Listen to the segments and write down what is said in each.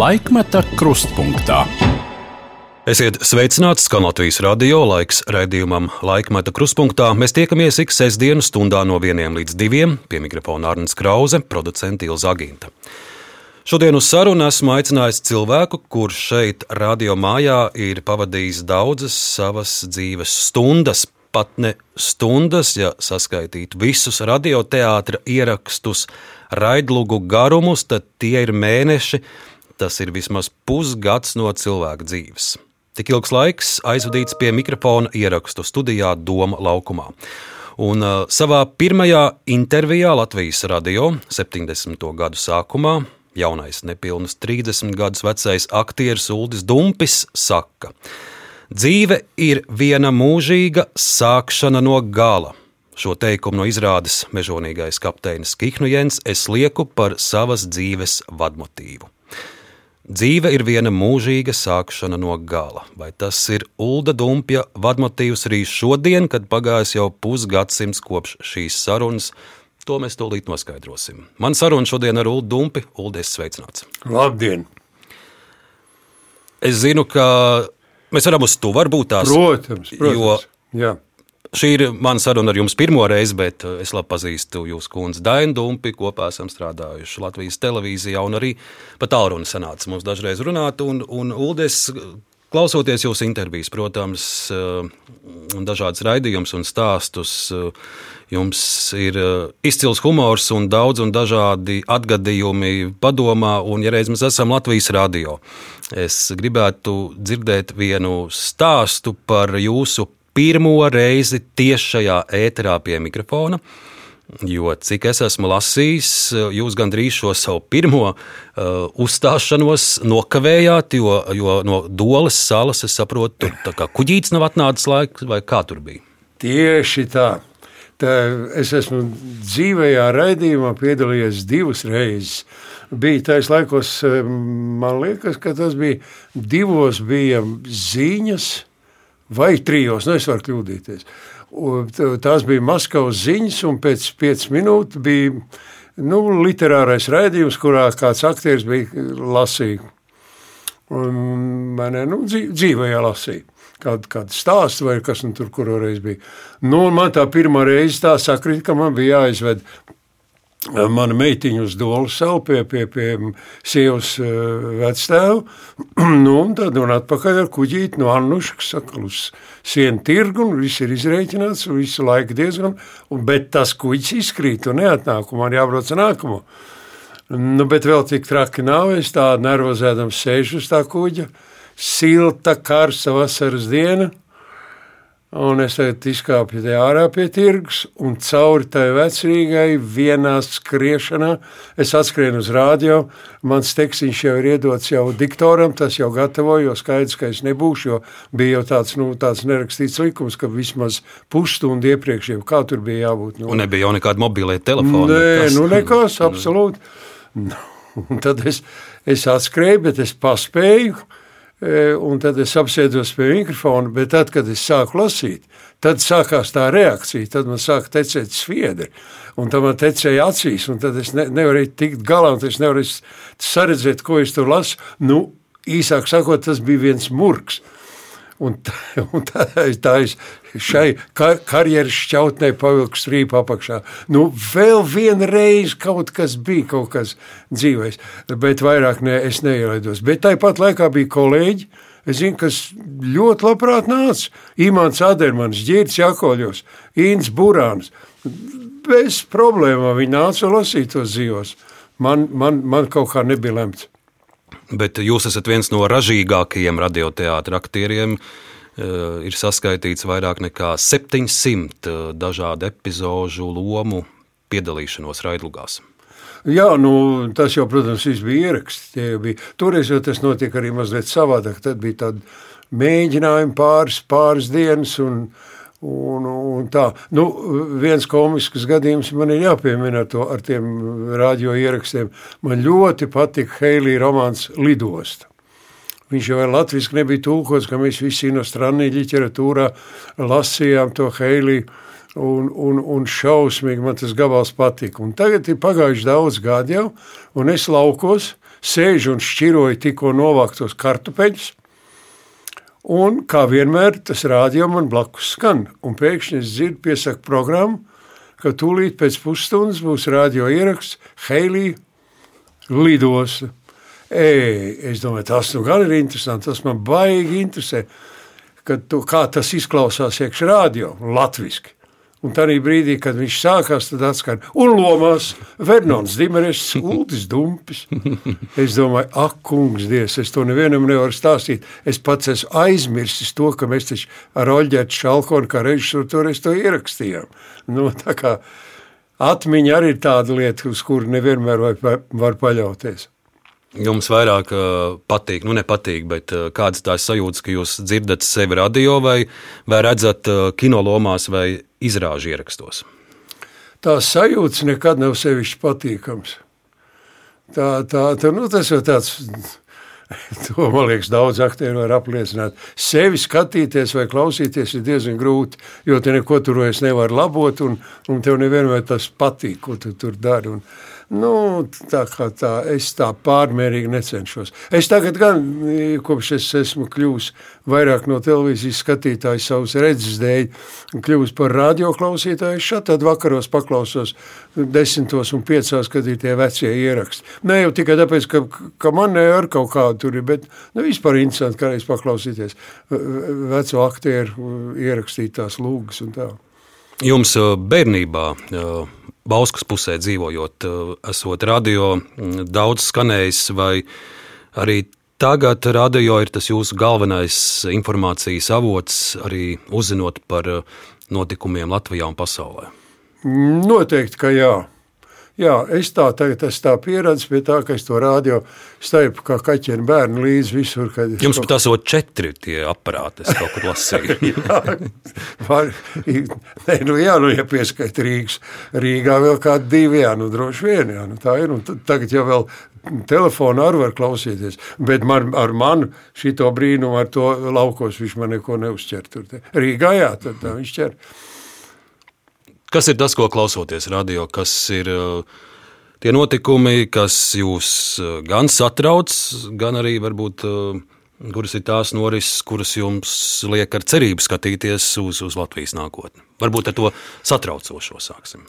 Laikmeta krustpunktā. Esiet sveicināti, skan Latvijas radio laiks raidījumam Laikmeta krustpunktā. Mēs tiekamies ik sestdienu stundā no vieniem līdz diviem. Pie mikrofona Arnēs Krause, producents Ilza Aginta. Šodien uz sarunu esmu aicinājis cilvēku, kurš šeit, radio mājā, ir pavadījis daudzas savas dzīves stundas, pat ne stundas, ja saskaitītu visus radioteātra ierakstus, raidlugu garumus, tad tie ir mēneši. Tas ir vismaz pusgads no cilvēka dzīves. Tik ilgs laiks aizvadīts pie mikrofona ierakstu studijā Doma laukumā. Un uh, savā pirmajā intervijā Latvijas radio 70. gadu sākumā jaunais, nepilnus 30 gadus vecais aktieris Uldis Dumpis saka, ka Dzīve ir viena mūžīga sākšana no gala. Šo teikumu no izrādes mežonīgais kapteinis Kihnujens es lieku par savas dzīves vadmotīvu. Dzīve ir viena mūžīga sākšana no gala. Vai tas ir Ulda Dumpja vadmotīvs arī šodien, kad pagājis jau pusgadsimts kopš šīs sarunas? To mēs tūlīt noskaidrosim. Man saruna šodien ar Ulu Dumpi. Uldes sveicināts! Labdien! Es zinu, ka Mēs varam uz to varbūt tās. Protams, protams. Jo, Šī ir mana saruna ar jums pirmo reizi, bet uh, es labi pazīstu jūsu kundzi Dainu Dumpi. Kopā esam strādājuši Latvijas televīzijā un arī pat tālruni sanāca mums dažreiz runāt. Un, un Uldes, klausoties jūsu intervijas, protams, uh, un dažādas raidījumus un stāstus, uh, jums ir izcils humors un daudz un dažādi atgadījumi padomā, un ja reiz mēs esam Latvijas radio Es gribētu dzirdēt vienu stāstu par jūsu pirmo reizi tieši šajā ēterā pie mikrofona. Jo cik es esmu lasījis, jūs gandrīz šo savu pirmo uh, uzstāšanos nokavējāt, jo, jo no Dolas salas es saprotu, tur kuģītis nav atnācis laiks, vai kā tur bija? Tieši tā. tā es esmu dzīvējā raidījumā piedalījies divas reizes. Bija tais laikos, eh, man liekas, ka tas bija divos bija ziņas vai trijos, nu es varu kļūdīties. Tās bija Maskavas ziņas un pēc 5 minūtes bija nu, literārais raidījums, kurā kāds aktieris bija lasīja. Un manē, nu, dzīvējā lasīja kādu, kādu stāstu, vai kas nu tur reizi bija. Nu, man tā pirmā reize tā sakrita, ka man bija jāizved mana meitiņa uz Dolu salu pie, pie, pie sievas vectēva, nu, un tad un atpakaļ ar kuģīti no Annuškas sakal uz sienu tirgu, un viss ir izreikināts, un visu laiku diezgan, un, bet tas kuģis izkrīt un neatnāk, un man jābrauc nākamo. Nu, bet vēl tik traki nav, es tā nervozēdams sēžu uz tā kuģa, silta, karsta vasaras diena, Un es tagad izkāpu ārā pie tirgus, un cauri tai vecrīgai vienā skriešanā es atskrienu uz rādio. Mans tekstiņš jau ir iedots jau diktoram, tas jau gatavoju, jo skaidrs, ka es nebūšu, jo bija jau tāds, nu, tāds nerakstīts likums, ka vismaz pusstundu iepriekš jau kā tur bija jābūt. Nu. Un nebija jau nekāda mobilē telefona. Nē, nekas. nu nekas, absolūti. Nu, un tad es, es atskrēju, bet es paspēju un tad es apsēdos pie mikrofona, bet tad, kad es sāku lasīt, tad sākās tā reakcija, tad man sāka tecēt sviedri, un tad man tecēja acīs, un tad es ne, nevarēju tikt galā, un es nevarēju saredzēt, ko es tur lasu. Nu, īsāk sakot, tas bija viens murgs. Un, un tā, tā es šai kar, karjeras šķautnē pavilku strīpu apakšā. Nu, vēl vienreiz kaut kas bija, kaut kas dzīvēs, bet vairāk ne, es neielaidos. Bet tāpat laikā bija kolēģi, es zinu, kas ļoti labprāt nāca. Imants Adermans, Ģirds Jakoļos, Īns Burāns. Bez problēmām viņi nāca lasīt tos dzīvos. Man, man, man kaut kā nebija lemts. Bet jūs esat viens no ražīgākajiem radioteātra aktieriem. Eh, ir saskaitīts vairāk nekā 700 eh, dažādu epizodu lomu piedalīšanos raidlugās. Jā, nu, tas jau, protams, bija ieraksts. Bija. Toreiz jau tas notika arī mazliet savādāk. Tad bija tādi mēģinājumi pāris, pāris dienas, un, Un, un tā, nu, viens komisks gadījums man ir jāpiemina to, ar tiem radio ierakstiem. Man ļoti patika Heilija romāns Lidosta. Viņš jau latviešu nebija tūkots, ka mēs visi inostrānī literatūrā lasījām to Heiliju. Un, un, un šausmīgi man tas gabals patika. Un tagad ir pagājuši daudz gadi jau, un es laukos, sēž un šķiroja tikko novāktos kartupeļus. Un, kā vienmēr, tas rādio man blakus skan. Un pēkšņi es dzirdu, piesaka programmu, ka tūlīt pēc pusstundas būs radio ieraksts Heilija lidos. Ei, es domāju, tas nu gan ir interesanti. Tas man baigi interesē, tu, kā tas izklausās iekšā radio, latviešu. Un tā brīdī, kad viņš sākās, tad atskan un lomās Vernons Dimeres, Ulris Dumpis. Es domāju, ak, kungs, Dievs, es to nevienam nevaru stāstīt. Es pats esmu aizmirsis to, ka mēs taču ar Oļģētu Šalkonu kā režisoru toreiz to ierakstījām. Nu, tā kā atmiņa arī ir tāda lieta, uz kuru nevienmēr var, var paļauties. Jums vairāk uh, patīk, nu nepatīk, bet uh, kādas tās sajūtas, ka jūs dzirdat sevi radio vai, vai redzat uh, kinolomās vai izrāžu ierakstos? Tās sajūtas nekad nav sevišķi patīkams. Tā, tā, tā, nu, tas jau tāds To man liekas, daudz aktieru var apliecināt. Sevi skatīties vai klausīties ir diezgan grūti, jo te neko tur vairs nevar labot, un, un tev nevienmēr tas patīk, ko tu tur dari. Un, Nu, tā kā tā, es tā pārmērīgi necenšos. Es tagad, gan, kopš es esmu kļuvis vairāk no televīzijas skatītāja savas redzes dēļ, kļuvis par radioklausītāju, šādi tad vakaros paklausos desmitos un piecās, kad ir tie vecie ieraksti. Ne jau tikai tāpēc, ka, ka man ne ar kaut kādu tur ir, bet nu, vispār interesanti kādreiz paklausīties veco aktieru ierakstītās lūgas un tā. Jums bērnībā Bauskas pusē dzīvojot, eh, esot radio mm, daudz skanējis, vai arī tagad radio ir tas jūsu galvenais informācijas avots, arī uzzinot par eh, notikumiem Latvijā un pasaulē? Noteikti, ka jā. Jā, es tā tagad esmu tā pieredzējis pie tā, ka es to rādio staipu kā kaķiem bērnu līdzi visur. Jums pat tās kaut... četri tie aparāti, es kaut kur lasīju. jā, var, ne, nu jā, nu ja pieskait Rīgas, Rīgā vēl kādi divi, jā, nu droši vien, jā, nu tā ir, un tagad jau vēl telefonu arī var klausīties, bet man, ar manu šito brīnumu, ar to laukos viņš man neko neuzķer tur. Rīgā, jā, tad tā viņš ķer. Kas ir tas, ko klausoties radio, kas ir uh, tie notikumi, kas jūs uh, gan satrauc, gan arī varbūt. Uh, kuras ir tās norises, kuras jums liek ar cerību skatīties uz, uz Latvijas nākotni? Varbūt ar to satraucošo sāksim.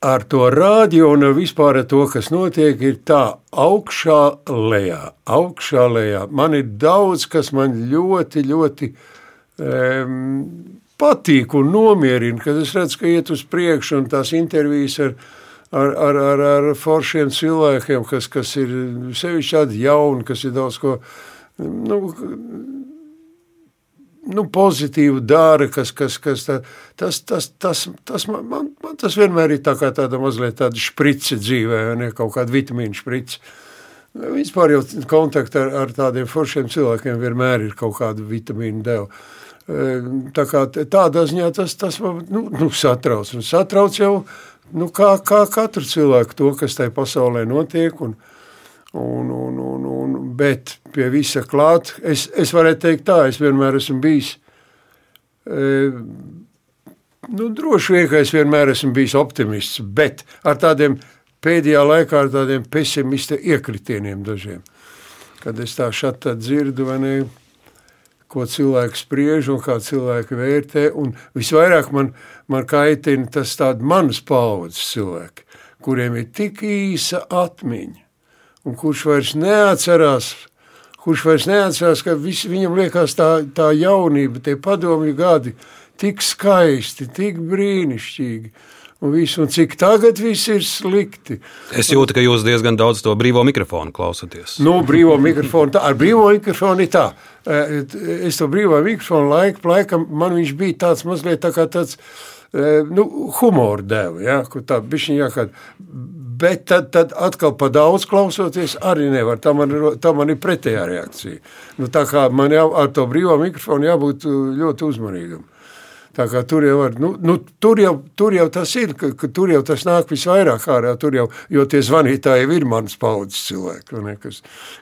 Ar to rādio un vispār ar to, kas notiek, ir tā augšā lejā. Augšā lejā. Man ir daudz, kas man ļoti, ļoti um, patīk un nomierina, kad es redzu, ka iet uz priekšu un tās intervijas ar, ar, ar, ar, ar foršiem cilvēkiem, kas, kas ir sevišķi tādi jauni, kas ir daudz ko nu, nu, pozitīvu dara, kas, kas, kas tā, tas, tas, tas, tas man, man, man tas vienmēr ir tā kā tāda mazliet tāda šprice dzīvē, ne kaut kāda vitamīna šprice. Vispār jau kontakti ar, ar tādiem foršiem cilvēkiem vienmēr ir kaut kāda vitamīna deva. Tā kā tādā ziņā tas, tas man nu, nu, satrauc. Un satrauc jau nu, kā, kā katru cilvēku to, kas tajā pasaulē notiek. Un, un, un, un, un, bet pie visa klāt, es, es varētu teikt tā, es vienmēr esmu bijis. E, nu, droši vien, ka es vienmēr esmu bijis optimists, bet ar tādiem pēdējā laikā ar tādiem pesimista iekritieniem dažiem. Kad es tā šat dzirdu, vai ne, ko cilvēks spriež un kā cilvēki vērtē. Un visvairāk man, man kaitina tas tāds manas paudzes cilvēki, kuriem ir tik īsa atmiņa, un kurš vairs neatcerās, kurš vairs neatcerās, ka vis, viņam liekas tā, tā jaunība, tie padomju gadi, tik skaisti, tik brīnišķīgi un, visu, un cik tagad viss ir slikti. Es jūtu, ka jūs diezgan daudz to brīvo mikrofonu klausaties. Nu, brīvo mikrofonu, tā, ar brīvo mikrofonu ir tā. Es to brīvo mikrofonu laiku, laikam man viņš bija tāds mazliet tā kā tāds, nu, humora deva, ja, kur tā bišķiņ jākād. Bet tad, tad atkal pa daudz klausoties arī nevar. Tā man, tā man ir pretējā reakcija. Nu, tā kā man jau ar to brīvo mikrofonu jābūt ļoti uzmanīgam. Tur jau, var, nu, nu, tur, jau, tur jau tas ir, ka, ka tur jau tas nāk visvairāk ārā, tur jau, jo tie zvanītāji ir manas paudzes cilvēki, ne, kas,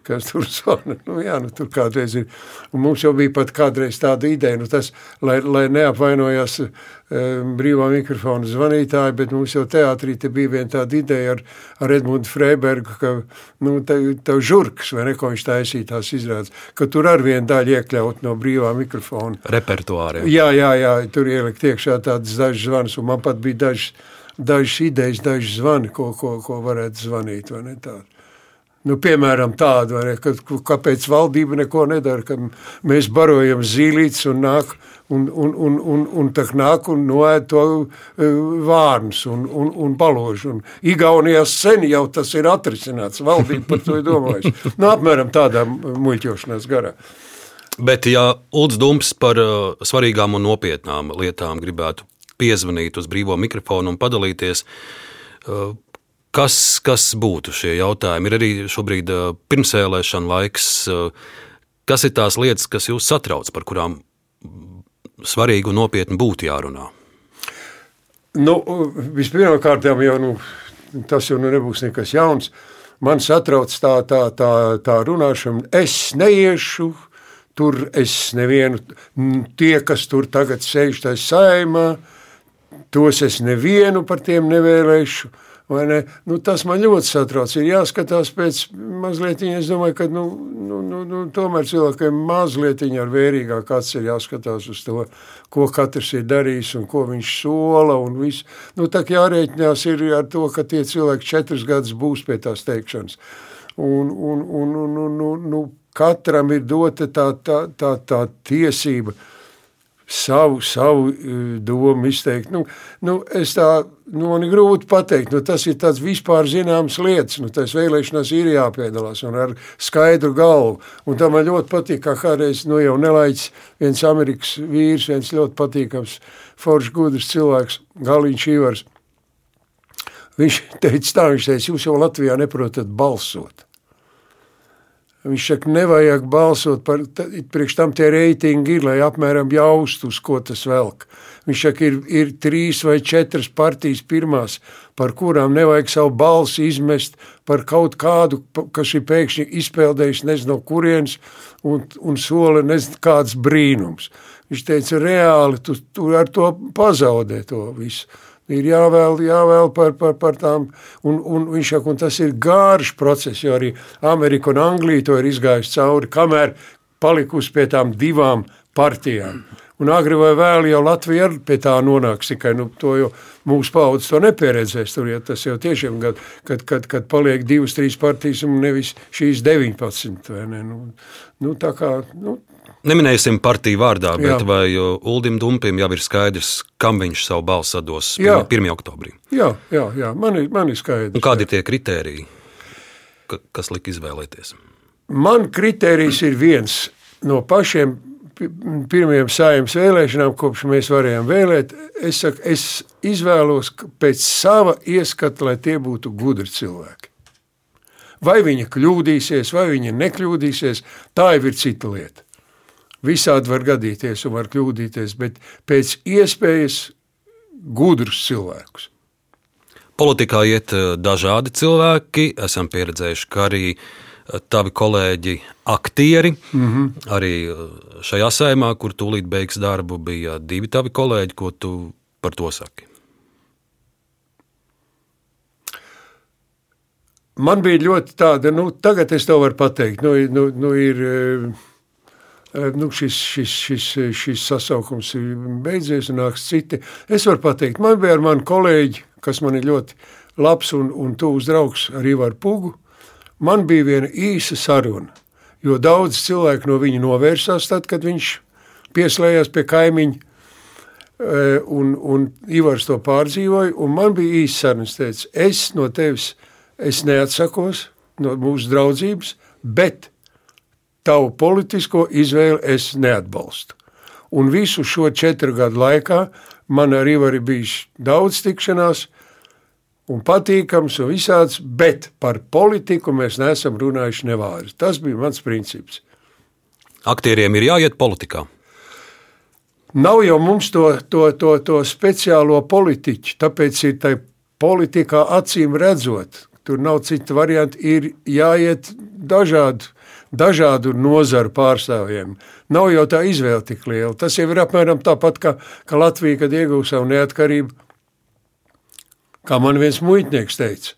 kas tur zvana. Nu, jā, nu, tur kādreiz ir. Un mums jau bija pat kādreiz tāda ideja, nu, tas, lai, lai neapvainojas brīvā mikrofona zvanītāji, bet mums jau teātrī te bija viena tāda ideja ar, ar Edmundu Freibergu, ka nu, tev žurks, vai ne, ko viņš taisīja tās izrādes, ka tur ar vienu daļu iekļaut no brīvā mikrofona. Repertuāriem. Jā, jā, jā, tur ielikt iekšā tādas dažas zvanas, un man pat bija dažas, dažas idejas, dažas zvani, ko, ko, ko varētu zvanīt, vai ne tādu. Nu, piemēram, tādu, ne, ka, kāpēc valdība neko nedara, ka mēs barojam zīlītes un nāk un, un, un, un, un tā nāk un noēd to e, vārnus un, un, un baložu. Un Igaunijā sen jau tas ir atrisināts, valdība par to ir domājusi. Nu, apmēram tādā muļķošanās garā. Bet, ja Ulds Dumps par uh, svarīgām un nopietnām lietām gribētu piezvanīt uz brīvo mikrofonu un padalīties, uh, Kas, kas būtu šie jautājumi? Ir arī šobrīd uh, pirmsēlēšana laiks. Uh, kas ir tās lietas, kas jūs satrauc, par kurām svarīgi un nopietni būtu jārunā? Nu, Vispirmkārt, jau nu, tas jau nu nebūs nekas jauns. Man satrauc tā, tā, tā, tā runāšana. Es neiešu tur, es nevienu, tie, kas tur tagad sēž tajā saimā, tos es nevienu par tiem nevēlēšu. Nu, tas man ļoti satrauc. Ir jāskatās pēc mazliet, es domāju, ka nu, nu, nu, nu, tomēr cilvēkiem mazliet ar vērīgāk acis ir jāskatās uz to, ko katrs ir darījis un ko viņš sola. Nu, tā kā jārēķinās ir ar to, ka tie cilvēki četrus gadus būs pie tās teikšanas. Un, un, un, un, un, un, nu, katram ir dota tā, tā, tā, tā tiesība savu, savu e, domu izteikt. Nu, nu, es tā nu, man ir grūti pateikt, nu, tas ir tāds vispār zināms lietas. Nu, tas vēlēšanās ir jāpiedalās un ar skaidru galvu. Un tā man ļoti patīk, kā kādreiz nu, jau nelaiķis viens Amerikas vīrs, viens ļoti patīkams, foršs, gudrs cilvēks, Galiņš Ivars. Viņš teica tā, viņš teica, jūs jau Latvijā neprotat balsot. Viņš saka, nevajag balsot par, priekš tam tie reitingi ir, lai apmēram jaustu, uz ko tas velk. Viņš saka, ir, ir trīs vai četras partijas pirmās, par kurām nevajag savu balsi izmest par kaut kādu, kas ir pēkšņi izpeldējis nezinu no kurienes un, un sola nezinu kāds brīnums. Viņš teica, reāli tu, tu ar to pazaudē to visu ir jāvēl, jāvēl par, par, par tām. Un, un viņš saka, un tas ir gārš process, jo arī Amerika un Anglija to ir izgājusi cauri, kamēr palikusi pie tām divām partijām. Un agri vai vēl jau Latvija pie tā nonāks, tikai nu, to jau mūsu paudzes to nepieredzēs. Tur ja tas jau tiešām, kad, kad, kad, kad paliek divas, trīs partijas un nevis šīs 19. Ne? Nu, nu, tā kā, nu, Neminēsim partiju vārdā, bet Jā. vai Uldim Dumpim jau ir skaidrs, kam viņš savu balsu dos 1. oktobrī? Jā, jā, jā. Man, ir, man ir skaidrs. Un kādi ir tie kriteriji, kas lika izvēlēties? Man kriterijs ir viens no pašiem pirmajām saimnes vēlēšanām, kopš mēs varējām vēlēt. Es, saku, es izvēlos pēc sava ieskata, lai tie būtu gudri cilvēki. Vai viņa kļūdīsies, vai viņa nekļūdīsies, tā jau ir cita lieta. Visādi var gadīties un var kļūdīties, bet pēc iespējas gudrus cilvēkus. Politikā iet eh, dažādi cilvēki. Esam pieredzējuši, ka arī eh, tavi kolēģi, aktieri, mm -hmm. arī eh, šajā sēmā, kur tūlīt beigs darbu, bija divi tavi kolēģi. Ko tu par to saki? Man bija ļoti tāda, nu, tagad es to varu pateikt. Nu, nu, nu ir, nu, šis, šis, šis, šis sasaukums ir beidzies un nāks citi. Es varu pateikt, man bija ar mani kolēģi, kas man ir ļoti labs un, un tuvs draugs arī ar Pugu. Man bija viena īsa saruna, jo daudz cilvēku no viņa novērsās tad, kad viņš pieslējās pie kaimiņa, un, un Ivars to pārdzīvoja, un man bija īsa saruna, es teicu, es no tevis es neatsakos no mūsu draudzības, bet tavu politisko izvēli es neatbalstu. Un visu šo četru gadu laikā man arī ir bijis daudz tikšanās, un patīkams, un visāds, bet par politiku mēs neesam runājuši nevārdu. Tas bija mans princips. Aktieriem ir jāiet politikā. Nav jau mums to, to, to, to speciālo politiķu, tāpēc ir tai politikā acīm redzot. Tur nav cita varianta, ir jāiet dažādu dažādu nozaru pārstāvjiem. Nav jau tā izvēle tik liela. Tas jau ir apmēram tāpat, kā, kā Latvija, kad iegūst savu neatkarību. Kā man viens muitnieks teica,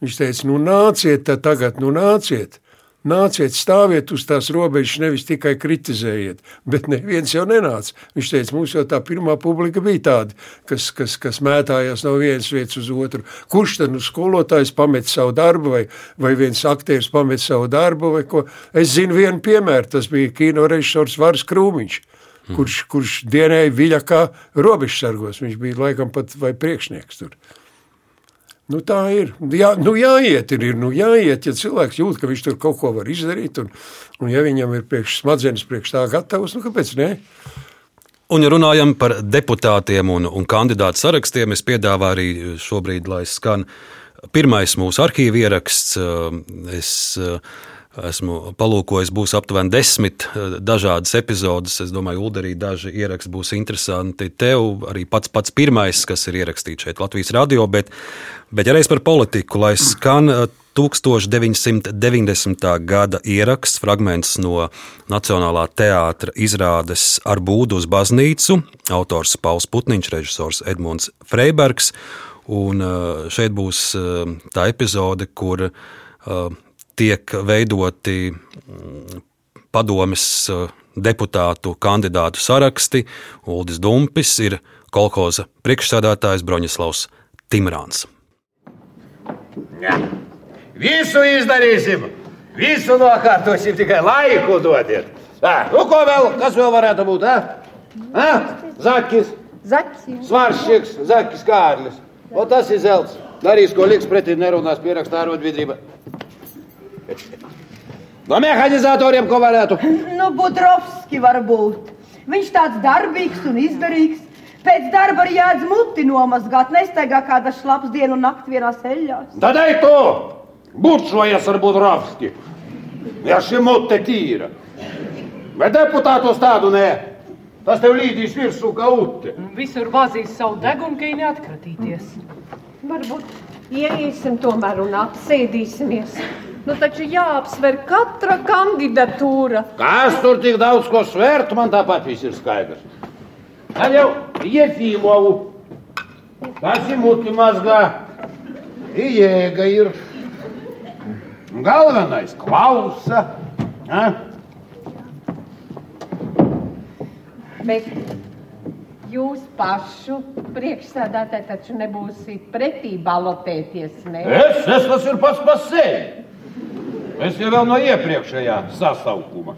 viņš teica, nu nāciet tagad, nu nāciet. Nāciet, stāviet uz tās robežas, nevis tikai kritizējiet. Bet neviens jau nenāca. Viņš teica, mums jau tā pirmā publika bija tāda, kas, kas, kas mētājās no vienas vietas uz otru. Kurš tad nu skolotājs pamet savu darbu, vai, vai viens aktieris pamet savu darbu, vai ko? Es zinu vienu piemēru, tas bija kino režisors Vars Krūmiņš. Kurš, kurš dienēja Viļakā robežsargos. Viņš bija laikam pat vai priekšnieks tur. Nu, tā ir. Jā, nu, jāiet, ir, ir nu, jāiet, ja cilvēks jūt, ka viņš tur kaut ko var izdarīt. Un, un ja viņam ir priekš smadzenes, priekš tā gatavs, nu kāpēc ne? Un, ja runājam par deputātiem un, un kandidātu sarakstiem, es piedāvāju arī šobrīd, lai skan pirmais mūsu arhīva ieraksts. Es, Esmu palūkojis, būs aptuveni desmit eh, dažādas epizodes. Es domāju, Ulu, arī daži ieraksti būs interesanti. Tev arī pats pats pirmais, kas ir ierakstīts šeit Latvijas radio, bet, bet ja reiz par politiku, lai skan 1990. Eh, gada ieraksts, fragments no Nacionālā teātra izrādes ar būdu uz baznīcu, autors Pauls Putniņš, režisors Edmunds Freibergs. Un eh, šeit būs tā epizode, kur tiek veidoti mm, padomes eh, deputātu kandidātu saraksti. Uldis Dumpis ir kolhoza priekšsādātājs Broņislavs Timrāns. Ja. Visu izdarīsim, visu nokārtosim, tikai laiku dodiet. Tā, nu, ko vēl, kas vēl varētu būt? A? Zakis, Zaķis. Svaršķiks, Zakis Kārlis. O tas ir zelts. Darīs, ko liks pretī, nerunās pierakstā arotbiedrība. No mehānizatoriem ko varētu? Nu, Budrovski varbūt. Viņš tāds darbīgs un izdarīgs. Pēc darba arī jādz muti nomazgāt, nestaigā kāda šlaps dienu un nakti vienā ceļās. Tad ej tu! Burčojies ar Budrovski! Ja šī mute tīra. Bet deputātos tādu nē. Tas tev līdīs virsū kā ute. Visur vazīs savu degunu, ka viņi neatkratīties. Varbūt ieiesim tomēr un apsēdīsimies. Nu, taču jāapsver katra kandidatūra. Kas tur tik daudz ko svērt, man tāpat viss ir skaidrs. Tad jau Jefīmovu. Tas ir muti mazgā. Iejēga ir. Galvenais klausa. A? Bet jūs pašu priekšsēdētāji taču nebūsiet pretī balotēties, ne? Es, es tas ir pats par sevi. Es jau no iepriekšējā sasaukuma.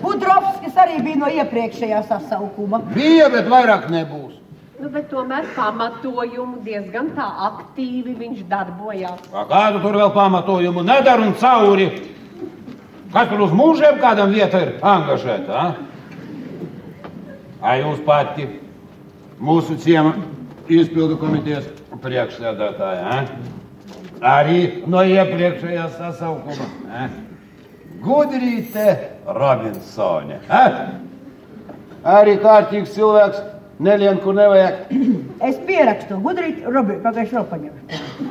Budrovskis arī bija no iepriekšējā sasaukuma. Bija, bet vairāk nebūs. Nu, bet tomēr pamatojumu diezgan tā aktīvi viņš darbojās. Kā kādu tur vēl pamatojumu nedara un cauri. Kas tur uz mūžiem kādam vieta ir angažēta? Ai, jūs pati mūsu ciema izpildu komitejas priekšsēdētāja. Arī no iepriekšējā sasaukuma. Eh? Gudrīte Robinsone. Eh? Arī kārtīgs cilvēks, nelienku nevajag. Es pierakstu Gudrīti Robinsone. Pagaidiet, vēl paņemšu.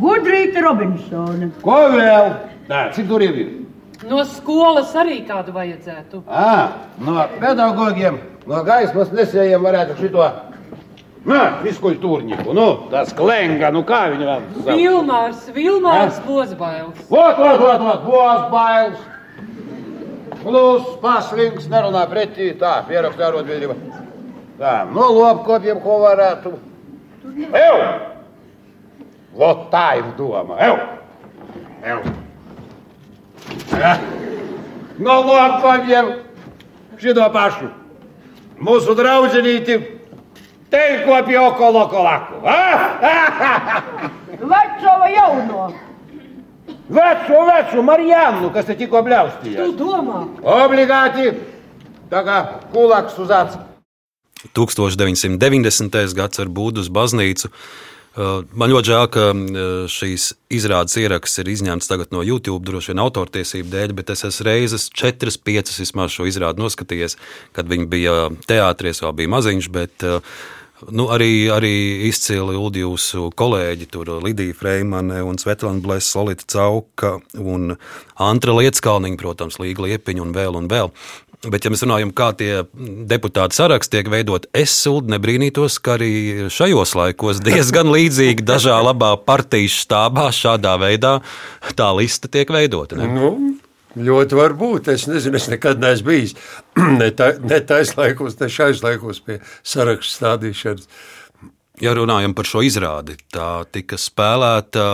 Gudrīti Robinsone. Ko vēl? Tā, cik tur ir? No skolas arī kādu vajadzētu. À, no pedagogiem, no gaismas nesējiem varētu šito Nē, fiskultūrnieku, nu, tas klenga, nu kā viņu vēl sauc? Vilmārs, Vilmārs Bozbails. Vot, vot, vot, vot, Bozbails. Plus, paslings, nerunā pretī, tā, pierakstā arotbiedrība. Tā, no lopkopiem ko varētu. Ew! Vot tā ir doma, ew! Ew! Ja. No lopkopiem šito pašu. Mūsu draudzenīti Tev kopja okolo kolaku. Veco vai jauno? Veco, veco, Marijannu, kas te tikko bliaustījās. Tu domā? Obligāti, tā kā kulaks uz acu. 1990. gads ar būdu uz baznīcu. Uh, man ļoti žēl, ka uh, šīs izrādes ieraksts ir izņemts tagad no YouTube, droši vien autortiesību dēļ, bet es esmu reizes četras, piecas vismaz šo izrādi noskatījies, kad viņi bija teātris, vēl bija maziņš, bet uh, Nu, arī, arī izcili Ulu jūsu kolēģi, tur Lidija Freimane un Svetlana Blēsa, Solita Cauka un Antra Lietskalniņa, protams, Līga Liepiņa un vēl un vēl. Bet, ja mēs runājam, kā tie deputāti saraksti tiek veidot, es sūdu nebrīnītos, ka arī šajos laikos diezgan līdzīgi dažā labā partijas štābā šādā veidā tā lista tiek veidota. Ne? Nu, ļoti var būt. Es nezinu, es nekad neesmu bijis ne, tā, ne tais laikos, ne šais laikos pie sarakstu stādīšanas. Ja runājam par šo izrādi, tā tika spēlēta.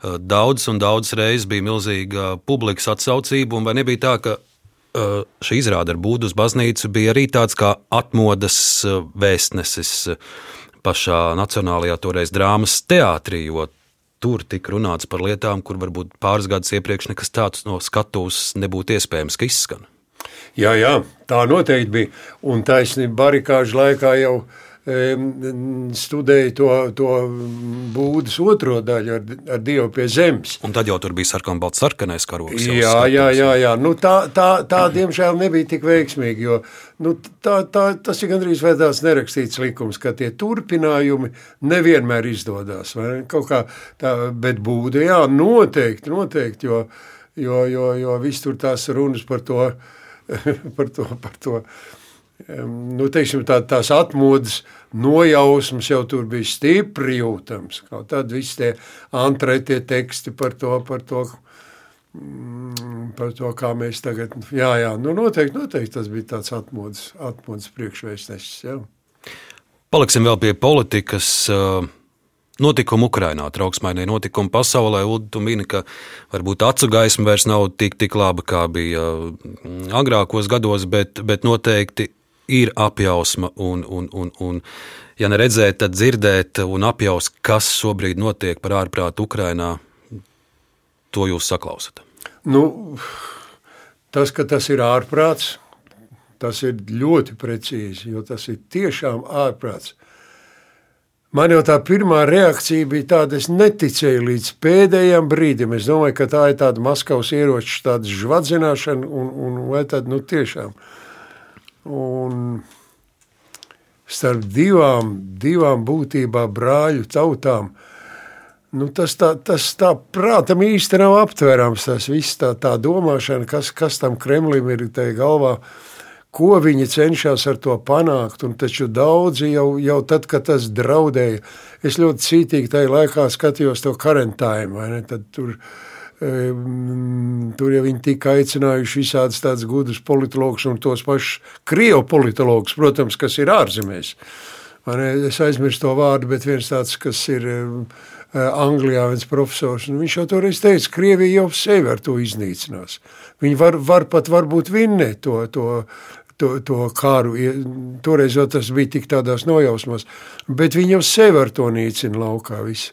Daudz un daudz reizes bija milzīga publikas atsaucība, un vai nebija tā, ka šī izrāde ar būdu uz baznīcu bija arī tāds kā atmodas vēstnesis pašā Nacionālajā toreiz drāmas teātrī, jo tur tika runāts par lietām, kur varbūt pāris gadus iepriekš nekas tāds no skatuves nebūtu iespējams, ka izskan. Jā, jā, tā noteikti bija. Un taisnība barikāžu laikā jau bija studēju to, to būdas otro daļu ar, ar Dievu pie zemes. Un tad jau tur bija sarkanbalts sarkanais karoks. Jā, jā, jā, jā. Nu, tā, tā, tā diemžēl nebija tik veiksmīga, jo nu, tā, tā, tas ir gandrīz vai tāds nerakstīts likums, ka tie turpinājumi nevienmēr izdodas. Tā, bet būda, jā, noteikti, noteikti, jo, jo, jo, jo viss tur tās runas par to, par to, par to nu, teiksim, tā, tās atmodas nojausmas jau tur bija stipri jūtams. Tad viss tie antrētie teksti par to, par to, mm, par to, kā mēs tagad, jā, jā, nu noteikti, noteikti tas bija tāds atmodas, atmodas priekšvēstnesis, jā. Paliksim vēl pie politikas. Notikumi Ukrajinā, trauksmainie notikumi pasaulē. Tu mini, ka varbūt acu gaisma vairs nav tik, tik laba, kā bija agrākos gados, bet, bet noteikti ir apjausma un, un, un, un ja neredzēt, tad dzirdēt un apjaust, kas šobrīd notiek par ārprātu Ukrainā, to jūs saklausat. Nu, tas, ka tas ir ārprāts, tas ir ļoti precīzi, jo tas ir tiešām ārprāts. Man jau tā pirmā reakcija bija tāda, es neticēju līdz pēdējiem brīdim. Es domāju, ka tā ir tāda Maskavas ieroču žvadzināšana, un, un vai tad nu tiešām. Uh, Un starp divām, divām būtībā brāļu tautām. Nu, tas tā, tas tā prātam īsti nav aptverams. Tas viss tā, tā domāšana, kas, kas tam Kremlim ir tajā galvā, ko viņi cenšas ar to panākt. Un taču daudzi jau, jau tad, kad tas draudēja, es ļoti cītīgi tajā laikā skatījos to karantājumu. Tad tur Tur jau viņi tika aicinājuši visādus tādus gudrus politologus un tos pašus krievu politologus, protams, kas ir ārzemēs. Es aizmirsu to vārdu, bet viens tāds, kas ir Anglijā, viens profesors, viņš jau toreiz teica, ka Krievija jau sevi ar to iznīcinās. Viņi var, var pat varbūt vinnēt to, to, to, to kāru. Toreiz jau tas bija tik tādās nojausmās, bet viņi jau sevi ar to nīcina laukā visu.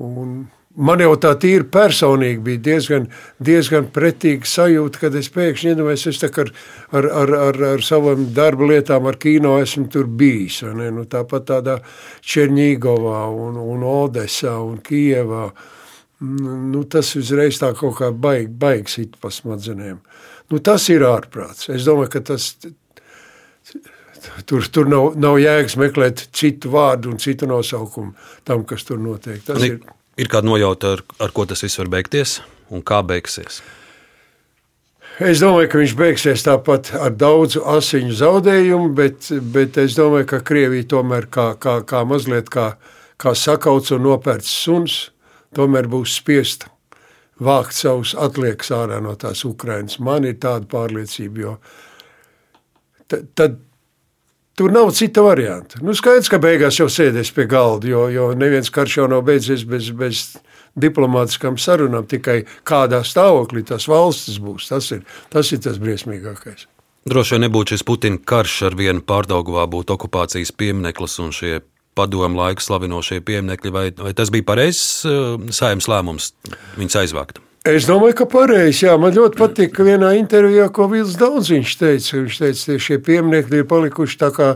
Un Man jau tā tīri personīgi bija diezgan, diezgan pretīga sajūta, kad es pēkšņi iedomājos, es ar, ar, ar, ar, ar savām darba lietām, ar kino esmu tur bijis. Nu, tāpat tādā Černīgovā un, un Odesā un Kievā. Nu, tas uzreiz tā kaut kā baig, baigs it pa smadzenēm. Nu, tas ir ārprāts. Es domāju, ka tas Tur, tur nav, nav jēgas meklēt citu vārdu un citu nosaukumu tam, kas tur notiek. Tas ir Ir kāda nojauta, ar, ar ko tas viss var beigties un kā beigsies? Es domāju, ka viņš beigsies tāpat ar daudzu asiņu zaudējumu, bet, bet es domāju, ka Krievija tomēr kā, kā, kā mazliet kā, kā sakauts un nopērts suns, tomēr būs spiesta vākt savus atliekas ārā no tās Ukrainas. Man ir tāda pārliecība, jo tad Tur nav cita varianta. Nu, skaidrs, ka beigās jau sēdēs pie galda, jo, jo neviens karš jau nav beidzies bez, bez diplomātiskām sarunām. Tikai kādā stāvoklī tas valstis būs. Tas ir tas, ir tas briesmīgākais. Droši vien nebūtu šis Putina karš ar vienu pārdaugavā, būtu okupācijas piemineklis un šie padomu laiku slavinošie pieminekļi. Vai, vai tas bija pareizs uh, saimnes lēmums viņus aizvākt? Es domāju, ka pareizi. Man ļoti patīk, ka vienā intervijā, ko Vils Daudziņš teica, viņš teica, ka šie pieminiekļi ir palikuši tā kā